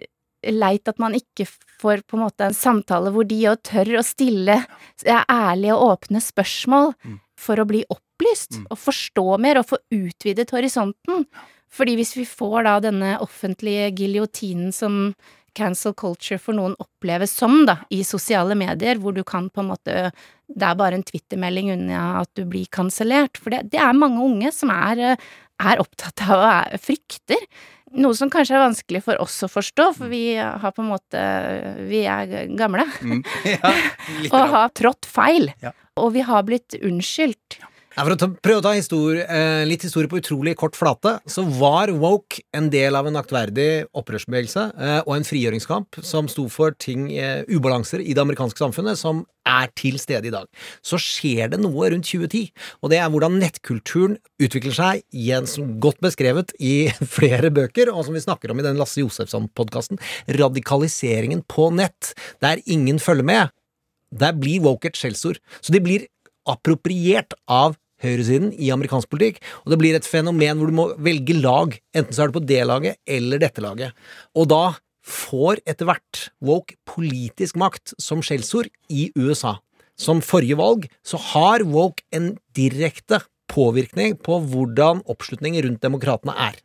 leit at man ikke får på en måte en samtale hvor de jo tør å stille er ærlige og åpne spørsmål for å bli opplyst og forstå mer og få utvidet horisonten. Fordi hvis vi får da denne offentlige giljotinen som cancel culture for noen oppleves som, da, i sosiale medier, hvor du kan på en måte Det er bare en twittermelding unna at du blir kansellert. For det, det er mange unge som er, eh, er opptatt av og er, frykter. Noe som kanskje er vanskelig for oss å forstå, for vi har på en måte Vi er gamle. Mm. Ja, og har trådt feil. Ja. Og vi har blitt unnskyldt. Ja, for å ta, prøve å ta historie, eh, litt historie på utrolig kort flate, så var woke en del av en aktverdig opprørsbevegelse eh, og en frigjøringskamp som sto for ting, eh, ubalanser i det amerikanske samfunnet, som er til stede i dag. Så skjer det noe rundt 2010, og det er hvordan nettkulturen utvikler seg igjen, som godt beskrevet i flere bøker, og som vi snakker om i den Lasse Josefsson-podkasten, radikaliseringen på nett, der ingen følger med. Der blir woke et skjellsord. Så de blir appropriert av høyresiden i amerikansk politikk, og det blir et fenomen hvor du må velge lag. Enten så er du på det laget eller dette laget. Og da får etter hvert woke politisk makt som skjellsord i USA. Som forrige valg så har woke en direkte påvirkning på hvordan oppslutningen rundt demokratene er.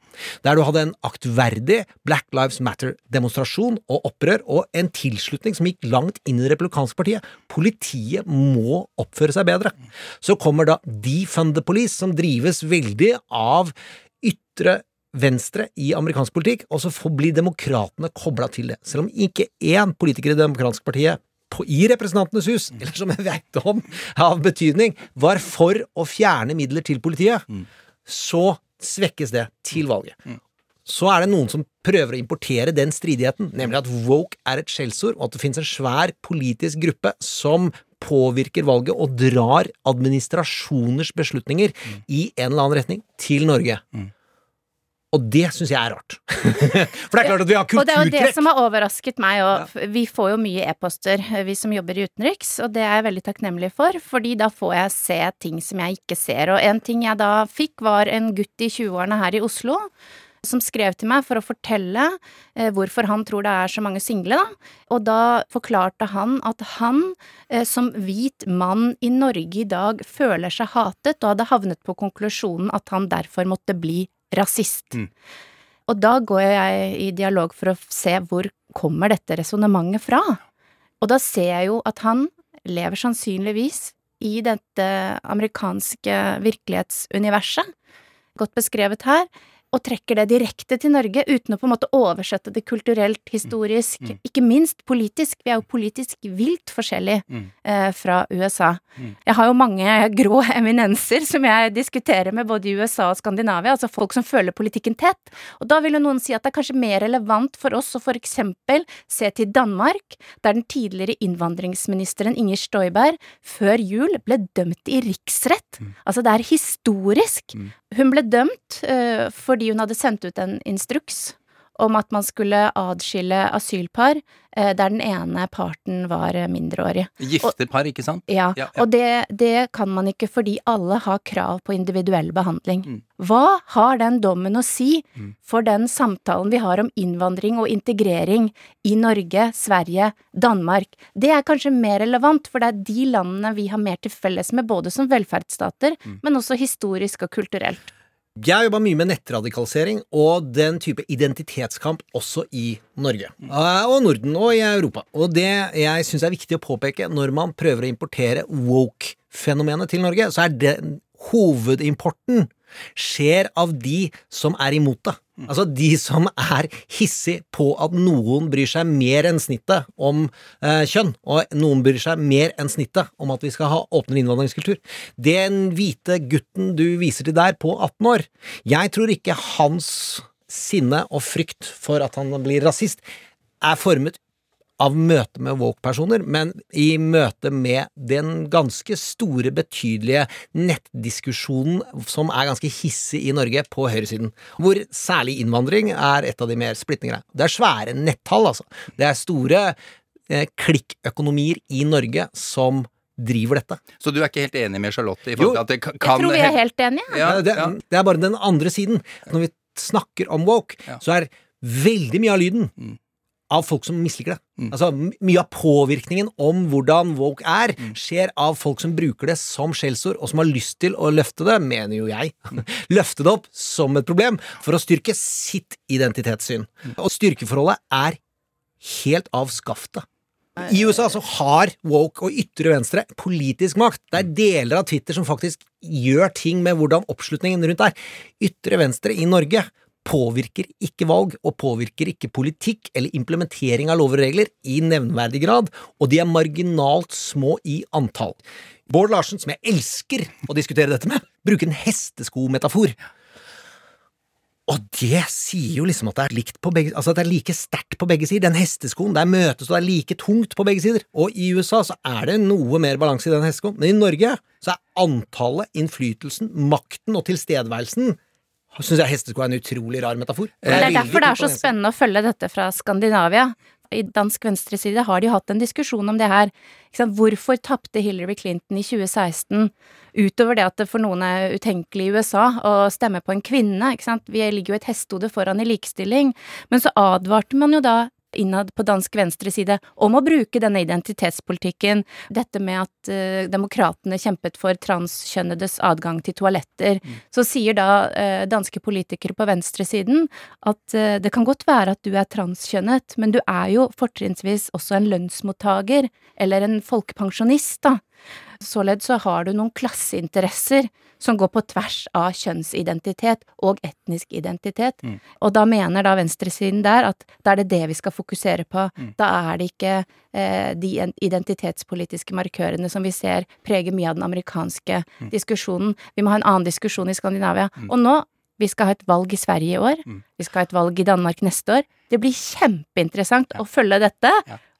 Der du hadde en aktverdig Black Lives Matter-demonstrasjon og opprør, og en tilslutning som gikk langt inn i det republikanske partiet. Politiet må oppføre seg bedre. Så kommer da Defund the Police, som drives veldig av ytre venstre i amerikansk politikk, og så blir demokratene kobla til det. Selv om ikke én politiker i det demokratiske partiet på, i Representantenes hus, eller som jeg vet om av betydning, var for å fjerne midler til politiet, så svekkes det til valget. Så er det noen som prøver å importere den stridigheten, nemlig at woke er et skjellsord, og at det finnes en svær politisk gruppe som påvirker valget og drar administrasjoners beslutninger i en eller annen retning til Norge. Og det syns jeg er rart. For det er klart at vi har kulturtrekk. Og det er jo det som har overrasket meg, og vi får jo mye e-poster, vi som jobber i utenriks, og det er jeg veldig takknemlig for, fordi da får jeg se ting som jeg ikke ser. Og en ting jeg da fikk, var en gutt i 20-årene her i Oslo. Som skrev til meg for å fortelle eh, hvorfor han tror det er så mange single, da. Og da forklarte han at han, eh, som hvit mann i Norge i dag, føler seg hatet, og hadde havnet på konklusjonen at han derfor måtte bli rasist. Og da går jeg i dialog for å se hvor kommer dette resonnementet fra. Og da ser jeg jo at han lever sannsynligvis i dette amerikanske virkelighetsuniverset, godt beskrevet her, og trekker det direkte til Norge, uten å på en måte oversette det kulturelt, historisk, ikke minst politisk. Vi er jo politisk vilt forskjellig eh, fra USA. Jeg har jo mange grå eminenser som jeg diskuterer med både i USA og Skandinavia, altså folk som føler politikken tett. Og da vil jo noen si at det er kanskje mer relevant for oss å for eksempel se til Danmark, der den tidligere innvandringsministeren Inger Stoiberg før jul ble dømt i riksrett. Altså det er historisk. Hun ble dømt eh, fordi hun hadde sendt ut en instruks om at man skulle adskille asylpar eh, der den ene parten var mindreårig. Gifte par, ikke sant? Ja, ja. og det, det kan man ikke fordi alle har krav på individuell behandling. Mm. Hva har den dommen å si for den samtalen vi har om innvandring og integrering i Norge, Sverige, Danmark? Det er kanskje mer relevant, for det er de landene vi har mer til felles med, både som velferdsstater, Mm. men også historisk og kulturelt. Jeg har jobba mye med nettradikalisering og den type identitetskamp også i Norge. Eh, Og Norden og i Europa. Og det jeg syns er viktig å påpeke når man prøver å importere woke-fenomenet til Norge, så er det hovedimporten skjer av de som er imot det. Altså de som er hissig på at noen bryr seg mer enn snittet om eh, kjønn, og noen bryr seg mer enn snittet om at vi skal ha åpnere innvandringskultur. Den hvite gutten du viser til der, på 18 år, jeg tror ikke hans sinne og frykt for at han blir rasist, er formet av møte med woke-personer, men i møte med den ganske store, betydelige nettdiskusjonen som er ganske hissig i Norge på høyresiden, hvor særlig innvandring er et av de mer splittende greiene. Det er svære nettall, altså. Det er store eh, klikkøkonomier i Norge som driver dette. Så du er ikke helt enig med Charlotte i Jo. forhold til at det ka- Jeg tror vi er helt enige. Ja, det, det er bare den andre siden. Når vi snakker om woke, så er veldig mye av lyden Mm. Av folk som misliker det. Altså, Mye av påvirkningen om hvordan woke er, Mm. skjer av folk som bruker det som skjellsord, og som har lyst til å løfte det, mener jo jeg, løfte det opp som et problem for å styrke sitt identitetssyn. Og styrkeforholdet er helt av skaftet. I USA så har woke og ytre venstre politisk makt. Det er deler av Twitter som faktisk gjør ting med hvordan oppslutningen rundt er. Ytre venstre i Norge påvirker ikke valg, og påvirker ikke politikk eller implementering av lover og regler i nevnverdig grad, og de er marginalt små i antall. Bård Larsen, som jeg elsker å diskutere dette med, bruker en hesteskometafor. Og det sier jo liksom at det er likt på begge Altså at det er like sterkt på begge sider. Den hesteskoen, der møtes og det er like tungt på begge sider. Og i USA så er det noe mer balanse i den hesteskoen. Men i Norge så er antallet, innflytelsen, makten og tilstedeværelsen Syns jeg hestesko er en utrolig rar metafor. Det er derfor det er så spennende å følge dette fra Skandinavia. I dansk venstreside har de hatt en diskusjon om det her. Hvorfor tapte Hillary Clinton i 2016? Utover det at det for noen er utenkelig i USA å stemme på en kvinne. Vi ligger jo et hestehode foran i likestilling. Men så advarte man jo da innad på dansk venstreside om å bruke denne identitetspolitikken. Dette med at uh, demokratene kjempet for transkjønnedes adgang til toaletter. Så sier da uh, danske politikere på venstresiden at uh, det kan godt være at du er transkjønnet, men du er jo fortrinnsvis også en lønnsmottager eller en folkepensjonist, da. Således så har du noen klasseinteresser som går på tvers av kjønnsidentitet og etnisk identitet. Mm. Og da mener da venstresiden der at da er det det vi skal fokusere på. Mm. Da er det ikke eh, de identitetspolitiske markørene som vi ser preger mye av den amerikanske Mm. diskusjonen. Vi må ha en annen diskusjon i Skandinavia. Og nå vi skal ha et valg i Sverige i år. Mm. Vi skal ha et valg i Danmark neste år. Det blir kjempeinteressant å følge dette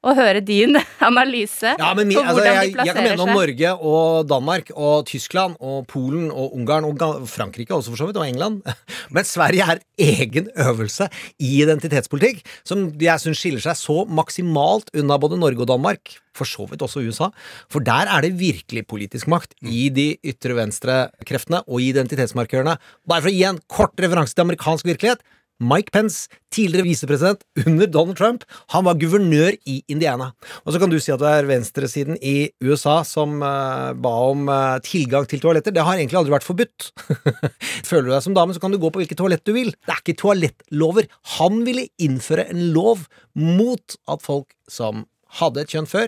og høre din analyse Ja, men min, på altså, hvordan jeg, de jeg kan mene om seg. Norge og Danmark og Tyskland og Polen og Ungarn og Frankrike også for så vidt, og England. Men Sverige er egen øvelse i identitetspolitikk som jeg syns skiller seg så maksimalt unna både Norge og Danmark, for så vidt også USA. For der er det virkelig politisk makt i de ytre venstre-kreftene og i identitetsmarkørene. Bare for å gi en kort referanse til amerikansk virkelighet. Mike Pence, tidligere visepresident under Donald Trump, han var guvernør i Indiana. Og så kan du si at det er venstresiden i USA som uh, ba om uh, tilgang til toaletter. Det har egentlig aldri vært forbudt. Føler du deg som dame, så kan du gå på hvilket toalett du vil. Det er ikke toalettlover. Han ville innføre en lov mot at folk som hadde et kjønn før,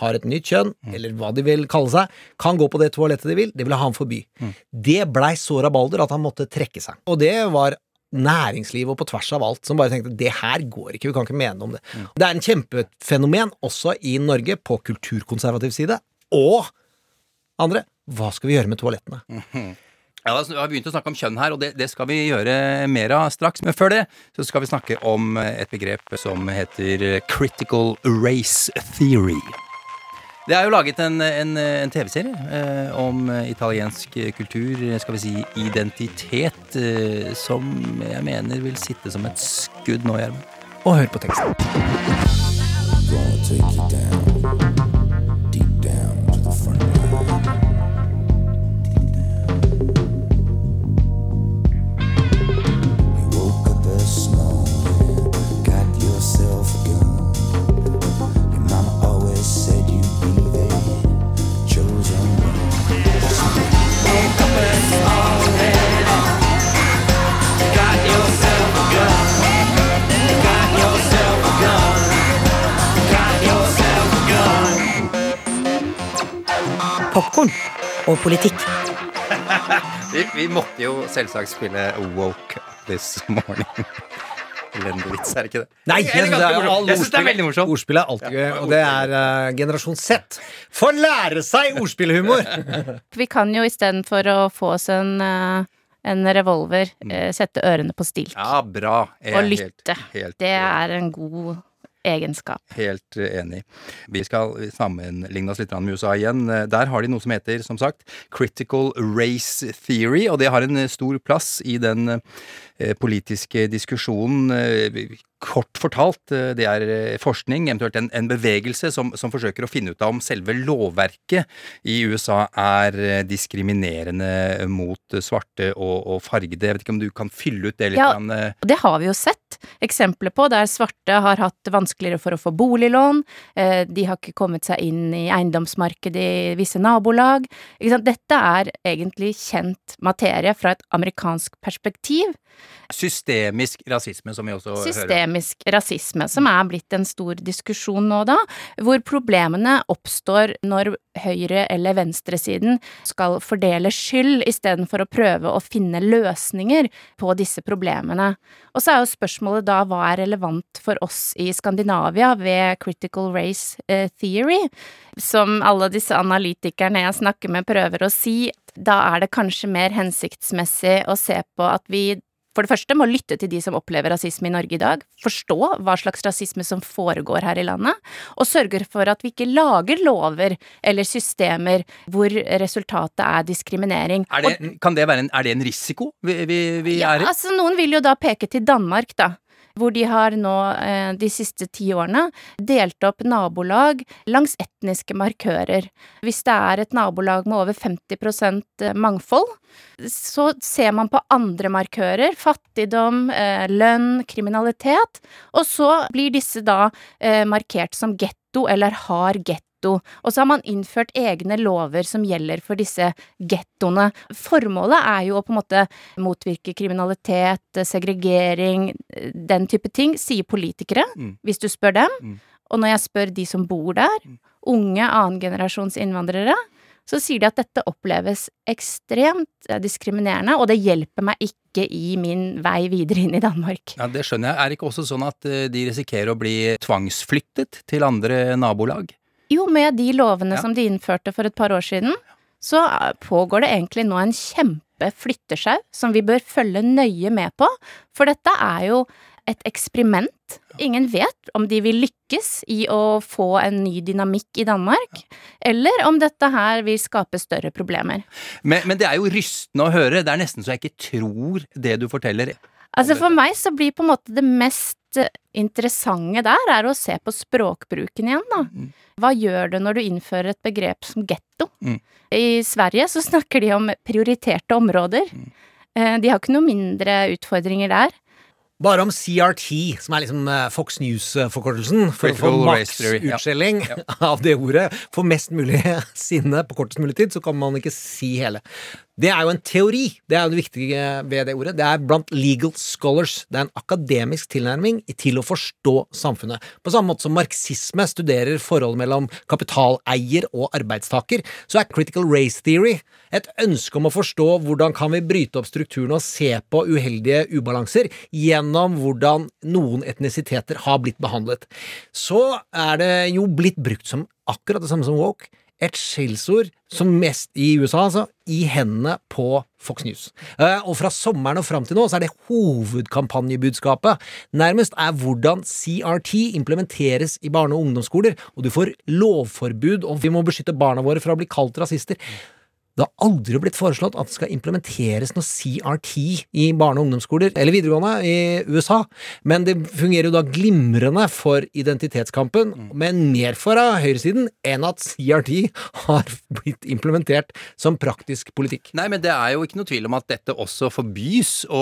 har et nytt kjønn, eller hva de vil kalle seg, kan gå på det toalettet de vil. Det ville han forby. Det blei så rabalder at han måtte trekke seg. Og det var næringsliv og på tvers av alt som bare tenkte det her går ikke, vi kan ikke mene om det. Det er en kjempefenomen også i Norge på kulturkonservativ side. Og andre, hva skal vi gjøre med toalettene? Ja, da, Vi har begynt å snakke om kjønn her, og det, det skal vi gjøre mer av straks. Men før det så skal vi snakke om et begrep som heter critical race theory. Det er jo laget en, en, en TV-serie eh, om italiensk kultur, skal vi si identitet, eh, som jeg mener vil sitte som et skudd nå, Gjermund. Og hør på teksten. Og politikk. Vi, vi måtte jo selvsagt spille Woke Up This Morning. Elendig vits, er det ikke det? Nei, jeg, synes det er, jeg synes det er veldig morsomt. Ordspill er alltid gøy, og det er uh, generasjon Z. Få lære seg ordspillhumor! Vi kan jo istedenfor å få oss en, uh, en revolver, eh, sette ørene på stilk. Ja, bra. og lytte. Helt- helt- Det er en god egenskap. Helt eh, enig. Vi skal sammenligne oss litt med USA igjen. Eh, Der har de noe som heter, som sagt, critical race theory, og det har en eh, stor plass i den politiske diskusjonen. Eh, Kort fortalt, eh, det er eh, forskning, eventuelt en, en bevegelse som, som forsøker å finne ut av om selve lovverket i USA er eh, diskriminerende mot eh, svarte og, og fargede. Jeg vet ikke om du kan fylle ut det litt? Ja, grann, eh, det har vi jo sett eksempler på, der svarte har hatt vanskeligere for å få boliglån, eh, de har ikke kommet seg inn i eiendomsmarkedet i visse nabolag. Dette er egentlig kjent materie fra et amerikansk perspektiv. Systemisk rasisme, som vi også hører. Systemisk rasisme, som er blitt en stor diskusjon nå da, hvor problemene oppstår når høyre- eller venstresiden skal fordele skyld istedenfor å prøve å finne løsninger på disse problemene. Og så er jo spørsmålet da hva er relevant for oss i Skandinavia ved critical race eh, theory, som alle disse analytikerne jeg snakker med prøver å si. Da er det kanskje mer hensiktsmessig å se på at vi for det første må lytte til de som opplever rasisme i Norge i dag, forstå hva slags rasisme som foregår her i landet, og sørge for at vi ikke lager lover eller systemer hvor resultatet er diskriminering. Er det, kan det være en, er det en risiko vi, vi, vi Ja, er i? altså noen vil jo da peke til Danmark, da. Hvor de har nå eh, de siste ti årene delt opp nabolag langs etniske markører. Hvis det er et nabolag med over 50% mangfold, så ser man på andre markører. Fattigdom, eh, lønn, kriminalitet. Og så blir disse da eh, markert som getto eller har getto. Og så har man innført egne lover som gjelder for disse gettoene. Formålet er jo å på en måte motvirke kriminalitet, segregering, den type ting, sier politikere, Mm. hvis du spør dem. Mm. Og når jeg spør de som bor der, unge annengenerasjons innvandrere, så sier de at dette oppleves ekstremt eh, diskriminerende, og det hjelper meg ikke i min vei videre inn i Danmark. Ja, Det skjønner jeg. Er det ikke også sånn at eh, de risikerer å bli tvangsflyttet til andre nabolag? Jo, med de lovene Ja. som de innførte for et par år siden, så eh, pågår det egentlig nå en kjempe flyttesjau som vi bør følge nøye med på, for dette er jo et eksperiment. Ingen vet om de vil lykkes i å få en ny dynamikk i Danmark, eller om dette her vil skape større problemer. Men, men det er jo rystende å høre. Det er nesten så jeg ikke tror det du forteller. Altså For meg så blir på en måte det mest eh, interessante der er å se på språkbruken igjen, da. Hva gjør det når du innfører et begrep som getto? Mm. I Sverige så snakker de om prioriterte områder. Eh, De har ikke noe mindre utfordringer der. Bare om CRT, som er liksom eh, Fox News-forkortelsen, for å få maks utskjelling ja. ja. av det ordet, for mest mulig sinne på kortest mulig tid, så kan man ikke si hele. Det er jo en teori. Det er jo det viktige ved det ordet. Det er blant legal scholars. Det er en akademisk tilnærming til å forstå samfunnet. På samme måte som marxisme studerer forholdet mellom kapitaleier og arbeidstaker, så er critical race theory et ønske om å forstå hvordan kan vi bryte opp strukturene og se på uheldige ubalanser gjennom hvordan noen etnisiteter har blitt behandlet. Så er det jo blitt brukt som akkurat det samme som woke et skjellsord som mest i USA, altså, i hendene på Fox News. Eh, og fra sommeren og fram til nå så er det hovedkampanjebudskapet nærmest er hvordan CRT implementeres i barne- og ungdomsskoler, og du får lovforbud om vi må beskytte barna våre fra å bli kalt rasister. Det har aldri blitt foreslått at det skal implementeres noe CRT i barne- og ungdomsskoler eller videregående i USA, men det fungerer jo da glimrende for identitetskampen, men mer for høyresiden enn at CRT har blitt implementert som praktisk politikk. Nei, men det er jo ikke noe tvil om at dette også forbys å,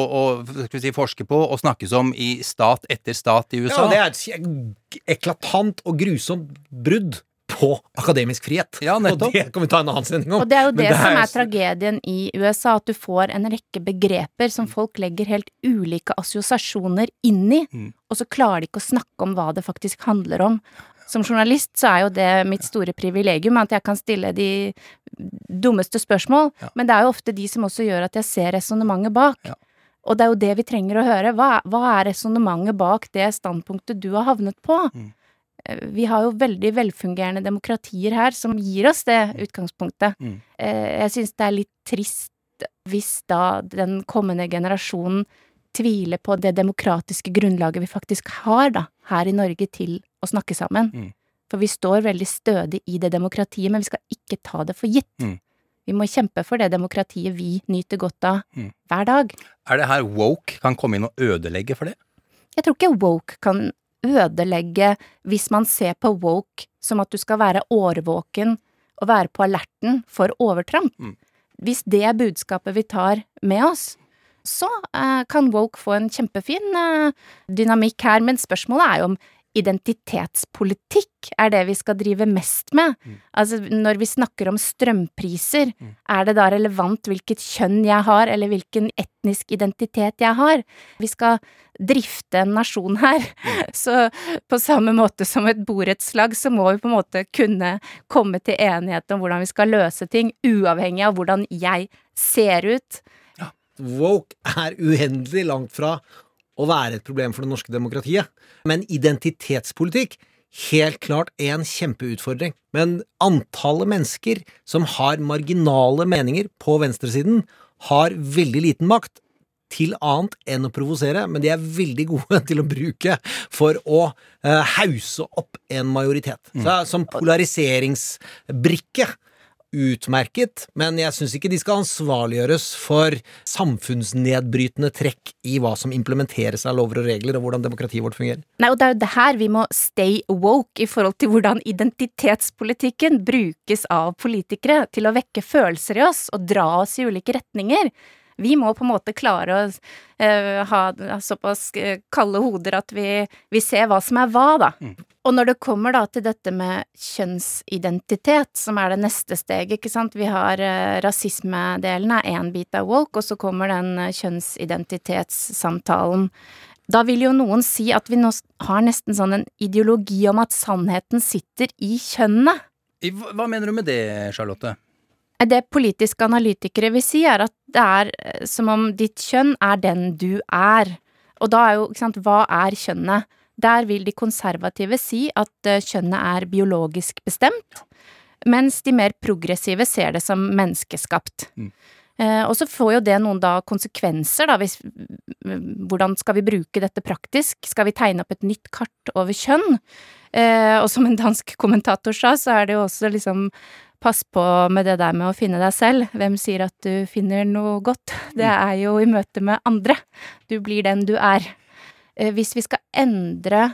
si, forske på og snakkes om i stat etter stat i USA. Ja, det er et eklatant og grusomt brudd på akademisk frihet. Ja, nettopp. Og det kan vi ta en annen sending om. Og det er jo det, det, som er- er tragedien i USA, at du får en rekke begreper som folk legger helt ulike assosiasjoner inn i, Mm. og så klarer de ikke å snakke om hva det faktisk handler om. Som journalist så er jo det mitt store privilegium, at jeg kan stille de dummeste spørsmål, men det er jo ofte de som også gjør at jeg ser resonnementet bak. Og det er jo det vi trenger å høre. Hva, hva er resonnementet bak det standpunktet du har havnet på? Mm. Vi har jo veldig velfungerende demokratier her som gir oss det utgangspunktet. Mm. Eh, Jeg syns det er litt trist hvis da den kommende generasjonen tviler på det demokratiske grunnlaget vi faktisk har da, her i Norge til å snakke sammen. Mm. For vi står veldig stødig i det demokratiet, men vi skal ikke ta det for gitt. Mm. Vi må kjempe for det demokratiet vi nyter godt av Mm. hver dag. Er det her woke kan komme inn og ødelegge for det? Jeg tror ikke woke kan ødelegge hvis man ser på woke som at du skal være årvåken og være på alerten for overtramp. Mm. Hvis det er budskapet vi tar med oss, så eh, kan woke få en kjempefin eh, dynamikk her, men spørsmålet er jo om identitetspolitikk er det vi skal drive mest med. Altså, når vi snakker om strømpriser, er det da relevant hvilket kjønn jeg har, eller hvilken etnisk identitet jeg har? Vi skal drifte en nasjon her, så på samme måte som et borettslag, så må vi på en måte kunne komme til enighet om hvordan vi skal løse ting, uavhengig av hvordan jeg ser ut. Ja. Woke er uendelig langt fra å være et problem for det norske demokratiet. Men identitetspolitikk helt klart en kjempeutfordring. Men antallet mennesker som har marginale meninger på venstresiden, har veldig liten makt til annet enn å provosere, men de er veldig gode til å bruke for å eh, hause opp en majoritet. Så som polariseringsbrikke utmerket, men jeg syns ikke de skal ansvarliggjøres for samfunnsnedbrytende trekk i hva som implementeres av lover og regler, og hvordan demokratiet vårt fungerer. Nei, og det er jo det her vi må stay woke i forhold til hvordan identitetspolitikken brukes av politikere til å vekke følelser i oss og dra oss i ulike retninger. Vi må på en måte klare å eh, ha såpass eh, kalde hoder at vi, vi ser hva som er hva, da. Og når det kommer da til dette med kjønnsidentitet, som er det neste steget, ikke sant, vi har eh, rasismedelen er én bit av woke, og så kommer den kjønnsidentitetssamtalen. Da vil jo noen si at vi nå har nesten sånn en ideologi om at sannheten sitter i kjønnene. Hva hva mener du med det, Charlotte? Det politiske analytikere vil si, er at det er eh, som om ditt kjønn er den du er. Og da er jo, ikke sant, hva er kjønnet? Der vil de konservative si at eh, kjønnet er biologisk bestemt, mens de mer progressive ser det som menneskeskapt. Mm. og så får jo det noen da konsekvenser, da, hvis Hvordan skal vi bruke dette praktisk? Skal vi tegne opp et nytt kart over kjønn? Eh, og som en dansk kommentator sa, så er det jo også liksom Pass på med det der med å finne deg selv. Hvem sier at du finner noe godt? Det er jo i møte med andre. Du blir den du er. Eh, Hvis vi skal endre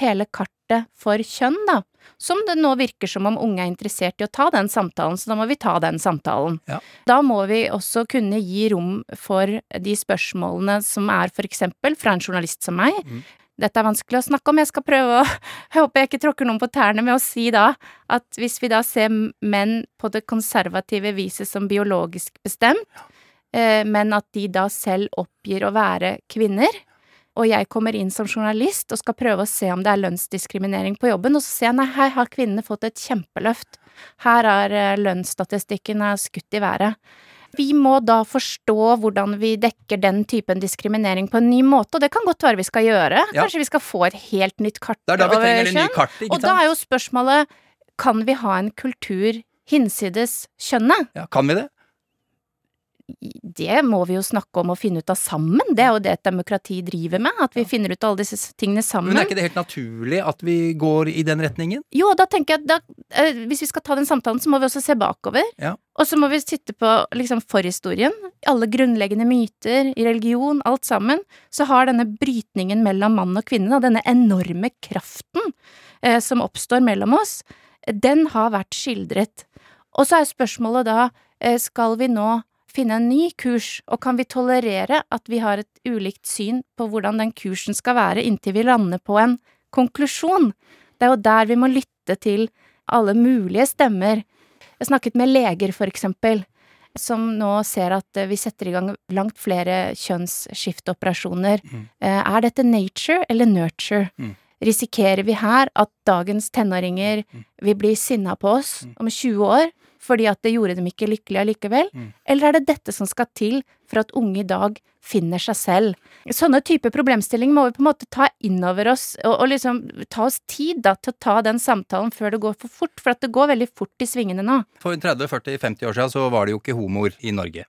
hele kartet for kjønn, da, som det nå virker som om unge er interessert i å ta den samtalen, så da må vi ta den samtalen. Ja. Da må vi også kunne gi rom for de spørsmålene som er for eksempel fra en journalist som meg. Dette er vanskelig å snakke om. Jeg skal prøve å Jeg håper jeg ikke tråkker noen på tærne med å si da at hvis vi da ser menn på det konservative viset som biologisk bestemt, eh, men at de da selv oppgir å være kvinner, og jeg kommer inn som journalist og skal prøve å se om det er lønnsdiskriminering på jobben, og så ser jeg nei, her har kvinnene fått et kjempeløft. Her er eh, lønnsstatistikken skutt i været. Vi må da forstå hvordan vi dekker den typen diskriminering på en ny måte, og det kan godt være vi skal gjøre. Ja. Kanskje vi skal få et helt nytt kart er over kjønn. kart, Og da er jo spørsmålet, kan vi ha en kultur hinsides kjønnet? Ja, kan vi det? Det må vi jo snakke om og finne ut av sammen. Det er jo det et demokrati driver med, at vi finner ut alle disse tingene sammen. Men er ikke det helt naturlig at vi går i den retningen? Jo, da tenker jeg at eh, hvis vi skal ta den samtalen, så må vi også se bakover. Ja. Og så må vi sitte på liksom forhistorien. Alle grunnleggende myter i religion, alt sammen. Så har denne brytningen mellom mann og kvinne, denne enorme kraften eh, som oppstår mellom oss, den har vært skildret. Og så er spørsmålet da, eh, skal vi nå finne en ny kurs, og kan vi tolerere at vi har et ulikt syn på hvordan den kursen skal være inntil vi lander på en konklusjon? Det er jo der vi må lytte til alle mulige stemmer. Jeg snakket med leger, for eksempel, som nå ser at eh, vi setter i gang langt flere kjønnsskifteoperasjoner. Mm. Er dette nature eller nurture? Mm. Risikerer vi her at dagens tenåringer vil bli sinna på oss om 20 år fordi at det gjorde dem ikke lykkelige allikevel? Eller er det dette som skal til for at unge i dag finner seg selv? Sånne type problemstillinger må vi på en måte ta inn over oss, og, og liksom ta oss tid da til å ta den samtalen før det går for fort, for at det går veldig fort i svingene nå. For 30-40-50 år siden så var det jo ikke homoer i Norge.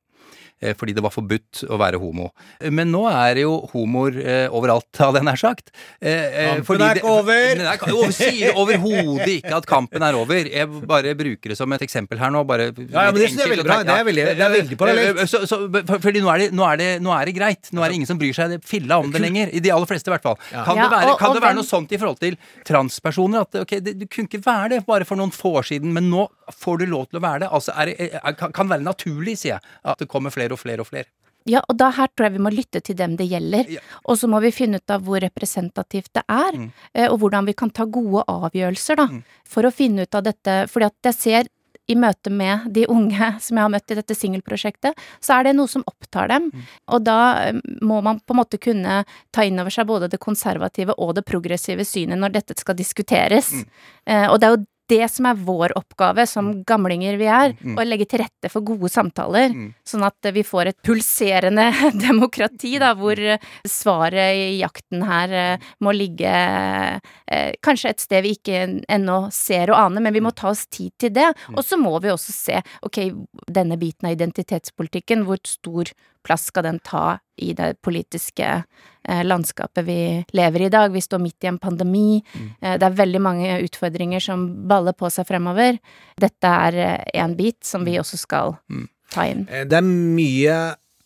Eh, Fordi det var forbudt å være homo. Men nå er det jo homoer eh, overalt, hadde jeg nær sagt. Eh, eh, Kampen fordi er ikke over! Jeg er ikke! Sier overhodet ikke at kampen er over. Jeg bare bruker det som et eksempel her nå. Bare Ja, ja, men det synes jeg er veldig bra. Det er veldig- det er veldig parallelt. Så, så, for, fordi nå er, det, nå, er det, nå er det greit. Nå er det ingen som bryr seg filla om det lenger. I de aller fleste, i hvert fall. Kan det være, og- kan det være noe sånt i forhold til transpersoner? At ok, det, du kunne ikke være det bare for noen få år siden, men nå får du lov til å være det. Altså, er, det- er, kan, kan være naturlig, sier jeg, at det kommer flere og flere og flere. Ja, og da her tror jeg vi må lytte til dem det gjelder. Og så må vi finne ut av hvor representativt det er, Mm. eh, og hvordan vi kan ta gode avgjørelser, da. For å finne ut av dette. Fordi at jeg ser i møte med de unge som jeg har møtt i dette singelprosjektet, så er det noe som opptar dem. Mm. Og da eh, må man på en måte kunne ta inn over seg både det konservative og det progressive synet når dette skal diskuteres. Mm. Eh, og det er jo det som er vår oppgave som gamlinger vi er, Mm. å legge til rette for gode samtaler, Mm. sånn at vi får et pulserende demokrati, da, hvor eh, svaret i jakten her eh, må ligge eh, kanskje et sted vi ikke ennå ser og aner, men vi må ta oss tid til det. Og så må vi også se, ok, denne biten av identitetspolitikken, hvor stor plass skal den ta i det politiske eh, landskapet vi lever i i dag? Vi står midt i en pandemi. Eh, det er veldig mange utfordringer som baller på seg fremover. Dette er eh, en bit som vi også skal ta inn. Eh, Det er mye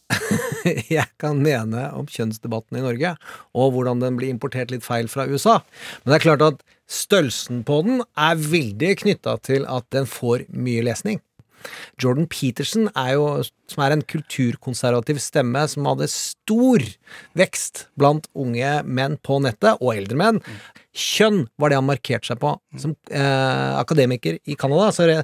jeg kan mene om kjønnsdebatten i Norge, og hvordan den blir importert litt feil fra USA. Men det er klart at størrelsen på den er veldig knytta til at den får mye lesning. Jordan Peterson er jo, som er en kulturkonservativ stemme som hadde stor vekst blant unge menn på nettet, og eldre menn. Kjønn var det han markerte seg på. Som eh, akademiker i Canada så re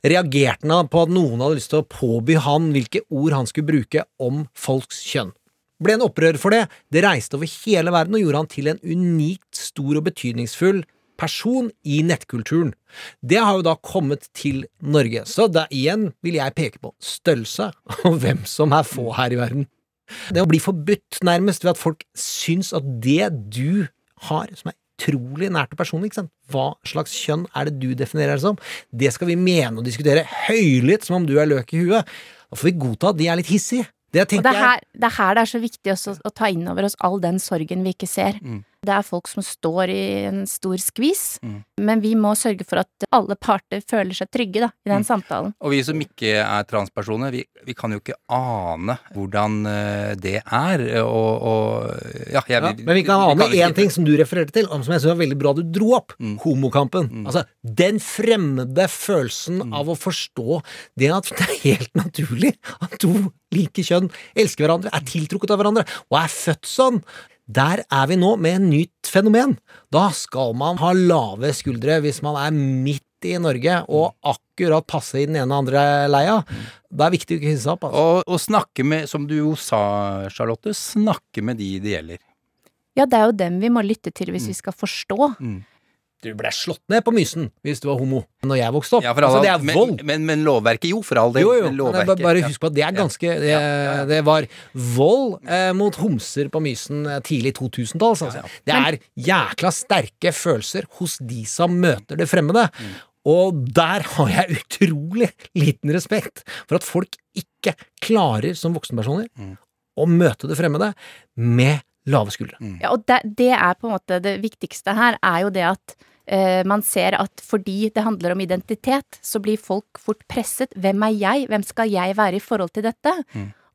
reagerte han på at noen hadde lyst til å påby han hvilke ord han skulle bruke om folks kjønn. Ble en opprør for det. Det reiste over hele verden og gjorde han til en unikt stor og betydningsfull person i nettkulturen. Det har jo da kommet til Norge. Så da igjen vil jeg peke på størrelse og hvem som er få her i verden. Det å bli forbudt nærmest ved at folk syns at det du har, som er utrolig nært og personlig, ikke sant? hva slags kjønn er det du definerer deg som, det skal vi mene og diskutere høylytt som om du er løk i huet. Da får vi godta at de er litt hissige. Det Og det er, her, det er her det er så viktig også å ta inn over oss all den sorgen vi ikke ser. Mm. Det er folk som står i en stor skvis, Mm. men vi må sørge for at alle parter føler seg trygge da, i den Mm. samtalen. Og vi som ikke er transpersoner, vi, vi kan jo ikke ane hvordan eh, det er, og, og ja, jeg, Ja, men vi kan ane ikke- én ting som du refererte til, og som jeg synes var veldig bra du dro opp. Homokampen. Altså, den fremmede følelsen av å forstå det at det er helt naturlig at to like kjønn elsker hverandre, er tiltrukket av hverandre, og er født sånn. Der er vi nå med et nytt fenomen. Da skal man ha lave skuldre hvis man er midt i Norge og akkurat passe i den ene og andre leia. Det er viktig å ikke hisse seg opp. Altså. Og, og snakke med, som du jo sa, Charlotte, snakke med de det gjelder. Ja, det er jo dem vi må lytte til hvis vi skal forstå. Du ble slått ned på Mysen hvis du var homo når jeg vokste opp. Ja, all, altså, det er men, vold. Men, men lovverket, jo, for all del. Jo, jo, men men bare, bare husk på at det er ganske Det, det var vold eh, mot homser på Mysen eh, tidlig 2000-tall. Altså. Det er jækla sterke følelser hos de som møter det fremmede. Mm. Og der har jeg utrolig liten respekt for at folk ikke klarer, som voksenpersoner, Mm. å møte det fremmede med lave skuldre. Ja, og det, det er på en måte det viktigste her, er jo det at man ser at fordi det handler om identitet, så blir folk fort presset. Hvem er jeg? Hvem skal jeg være i forhold til dette?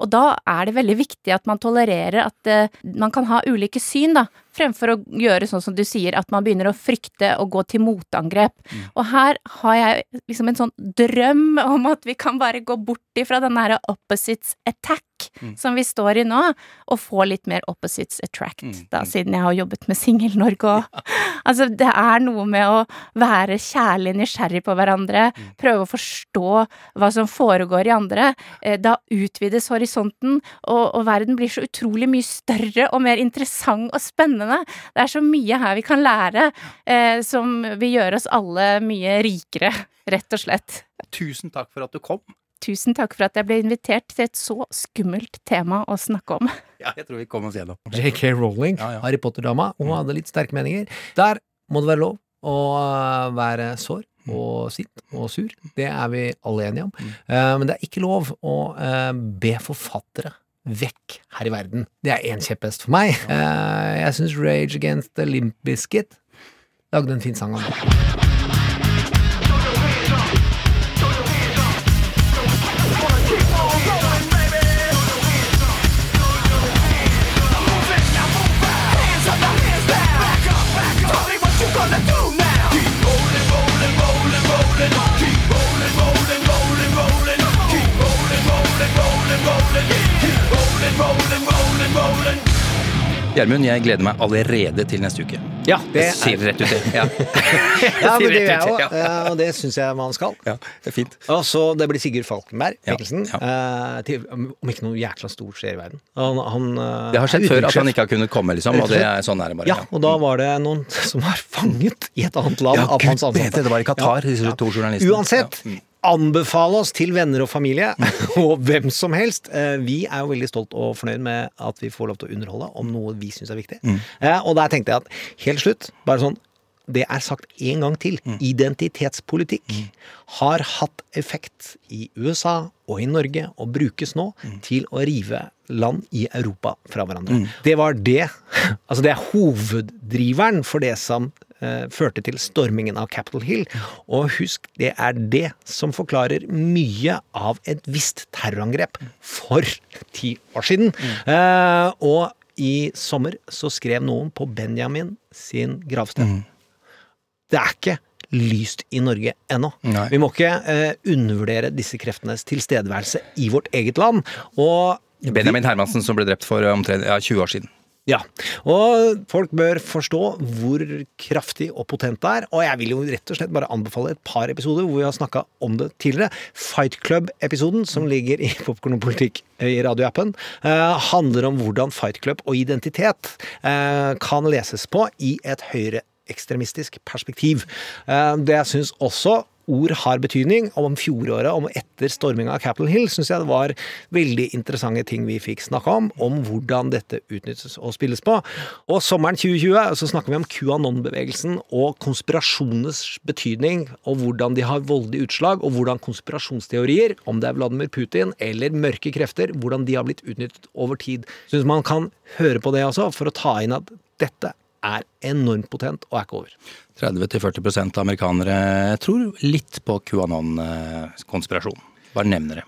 Og da er det veldig viktig at man tolererer at eh, man kan ha ulike syn, da, fremfor å gjøre sånn som du sier, at man begynner å frykte og gå til motangrep. Og her har jeg liksom en sånn drøm om at vi kan bare gå bort ifra den derre opposites attack som vi står i nå, og få litt mer opposites attract, da, siden jeg har jobbet med Singel-Norge og Altså, det er noe med å være kjærlig nysgjerrig på hverandre, prøve å forstå hva som foregår i andre. Eh, Da utvides horisonten, og, og verden blir så utrolig mye større og mer interessant og spennende. Det er så mye her vi kan lære eh, som vil gjøre oss alle mye rikere, rett og slett. Tusen takk for at du kom. Tusen takk for at jeg ble invitert til et så skummelt tema å snakke om. Ja, jeg tror vi kom oss gjennom. JK Rowling, Ja, ja. Harry Potter-dama, hun hadde litt sterke meninger. Der må det være lov å øh, være sår og sint og sur. Det er vi alle enige om. Eh, men det er ikke lov å eh, be forfattere vekk her i verden. Det er én kjepphest for meg. Eh, jeg syns Rage Against the Limp Bizkit lagde en fin sang om det. Gjermund, jeg gleder meg allerede til neste uke. Ja, det Jeg sier rett ut, det. Ja. Ja, men det gjør jeg òg, ja. og det syns jeg man skal. Ja, det er fint. Og så det blir Sigurd Falkenberg, Ja, ja. eh, til, om ikke noe jækla stort skjer i verden. Han, han, eh, Det har skjedd før at han ikke har kunnet komme, liksom, og det er sånn er det bare. Ja, og da var det noen som var fanget i et annet land Ja, av hans ansatte. vet det, det var i Qatar, disse to journalistene. Uansett, Ja. Mm. Anbefale oss til venner og familie, og hvem som helst. Eh, Vi er jo veldig stolt og fornøyd med at vi får lov til å underholde om noe vi syns er viktig. Mm. Eh, Og der tenkte jeg at helt slutt, bare sånn det er sagt en gang til. Mm. Identitetspolitikk har hatt effekt i USA og i Norge, og brukes nå Mm. til å rive land i Europa fra hverandre. Det var det Altså, det er hoveddriveren for det som førte til stormingen av Capitol Hill. Og husk, det er det som forklarer mye av et visst terrorangrep for ti år siden. Eh, og i sommer så skrev noen på Benjamin sin gravsted. Det er ikke lyst i Norge ennå. Nei. Vi må ikke eh, undervurdere disse kreftenes tilstedeværelse i vårt eget land. Og Benjamin Hermansen som ble drept for omtrent ja, 20 år siden. Ja, og folk bør forstå hvor kraftig og potent det er. Og jeg vil jo rett og slett bare anbefale et par episoder hvor vi har snakka om det tidligere. Fight Club-episoden, som ligger i Popkorn og politikk eh, i radioappen, eh, handler om hvordan Fight Club og identitet eh, kan leses på i et høyreekstremistisk perspektiv. Det jeg syns også ord har betydning. Og om fjoråret, om etter storminga av Capitol Hill, syns jeg det var veldig interessante ting vi fikk snakka om, om hvordan dette utnyttes og spilles på. Og sommeren 2020 så snakker vi om QAnon-bevegelsen og konspirasjonenes betydning, og hvordan de har voldelige utslag, og hvordan konspirasjonsteorier, om det er Vladimir Putin eller mørke krefter, hvordan de har blitt utnyttet over tid. Syns man kan høre på det også, for å ta inn at dette er enormt potent og er ikke over. 30-40 av amerikanere tror litt på QAnon-konspirasjon. Bare nevner det.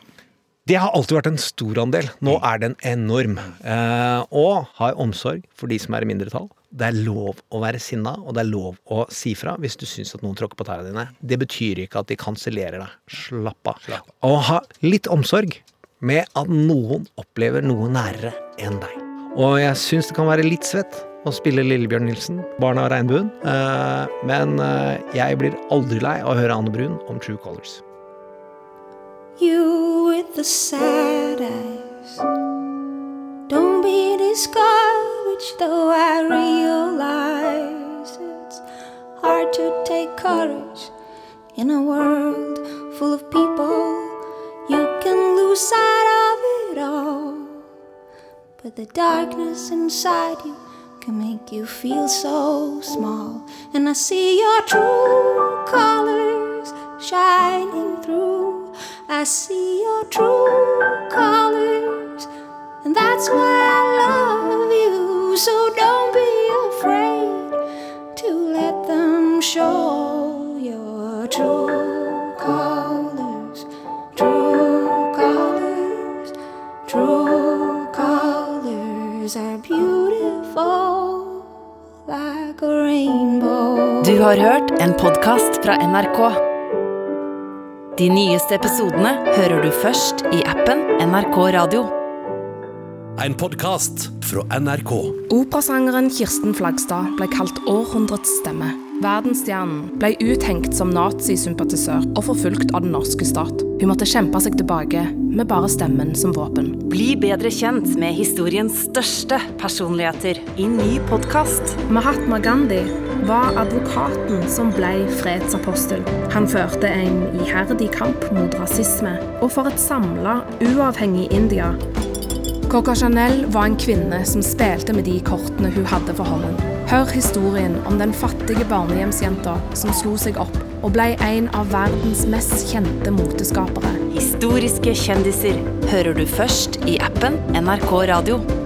Det har alltid vært en stor andel. Nå er den enorm. Eh, og har omsorg for de som er i mindretall. Det er lov å være sinna, og det er lov å si fra hvis du syns at noen tråkker på tærne dine. Det betyr ikke at de kansellerer deg. Slapp av. Og ha litt omsorg med at noen opplever noe nærere enn deg. Og jeg syns det kan være litt svett å spille Lillebjørn Nilsen, barna av regnbuen. Eh, men eh, jeg blir aldri lei av å høre Anne Brun om True Colors. You with the sad eyes. Don't be discouraged, though I realize it's hard to take courage in a world full of people. You can lose sight of it all. But the darkness inside you can make you feel so small. And I see your true colors shining through. I see your true colors, and that's why I love you. So don't be afraid to let them show Du har hørt en podkast fra NRK. De nyeste episodene hører du først i appen NRK Radio. En podkast fra NRK. Operasangeren Kirsten Flagstad ble kalt århundrets stemme. Verdensstjernen ble uthengt som nazisympatisør og forfulgt av den norske stat. Hun måtte kjempe seg tilbake med bare stemmen som våpen. Bli bedre kjent med historiens største personligheter i ny podkast. Mahatma Gandhi var advokaten som ble fredsapostel. Han førte en iherdig kamp mot rasisme og for et samla, uavhengig India. Coca Chanel var en kvinne som spilte med de kortene hun hadde for hånden. Hør historien om den fattige barnehjemsjenta som slo seg opp og ble en av verdens mest kjente moteskapere. Historiske kjendiser hører du først i appen NRK Radio.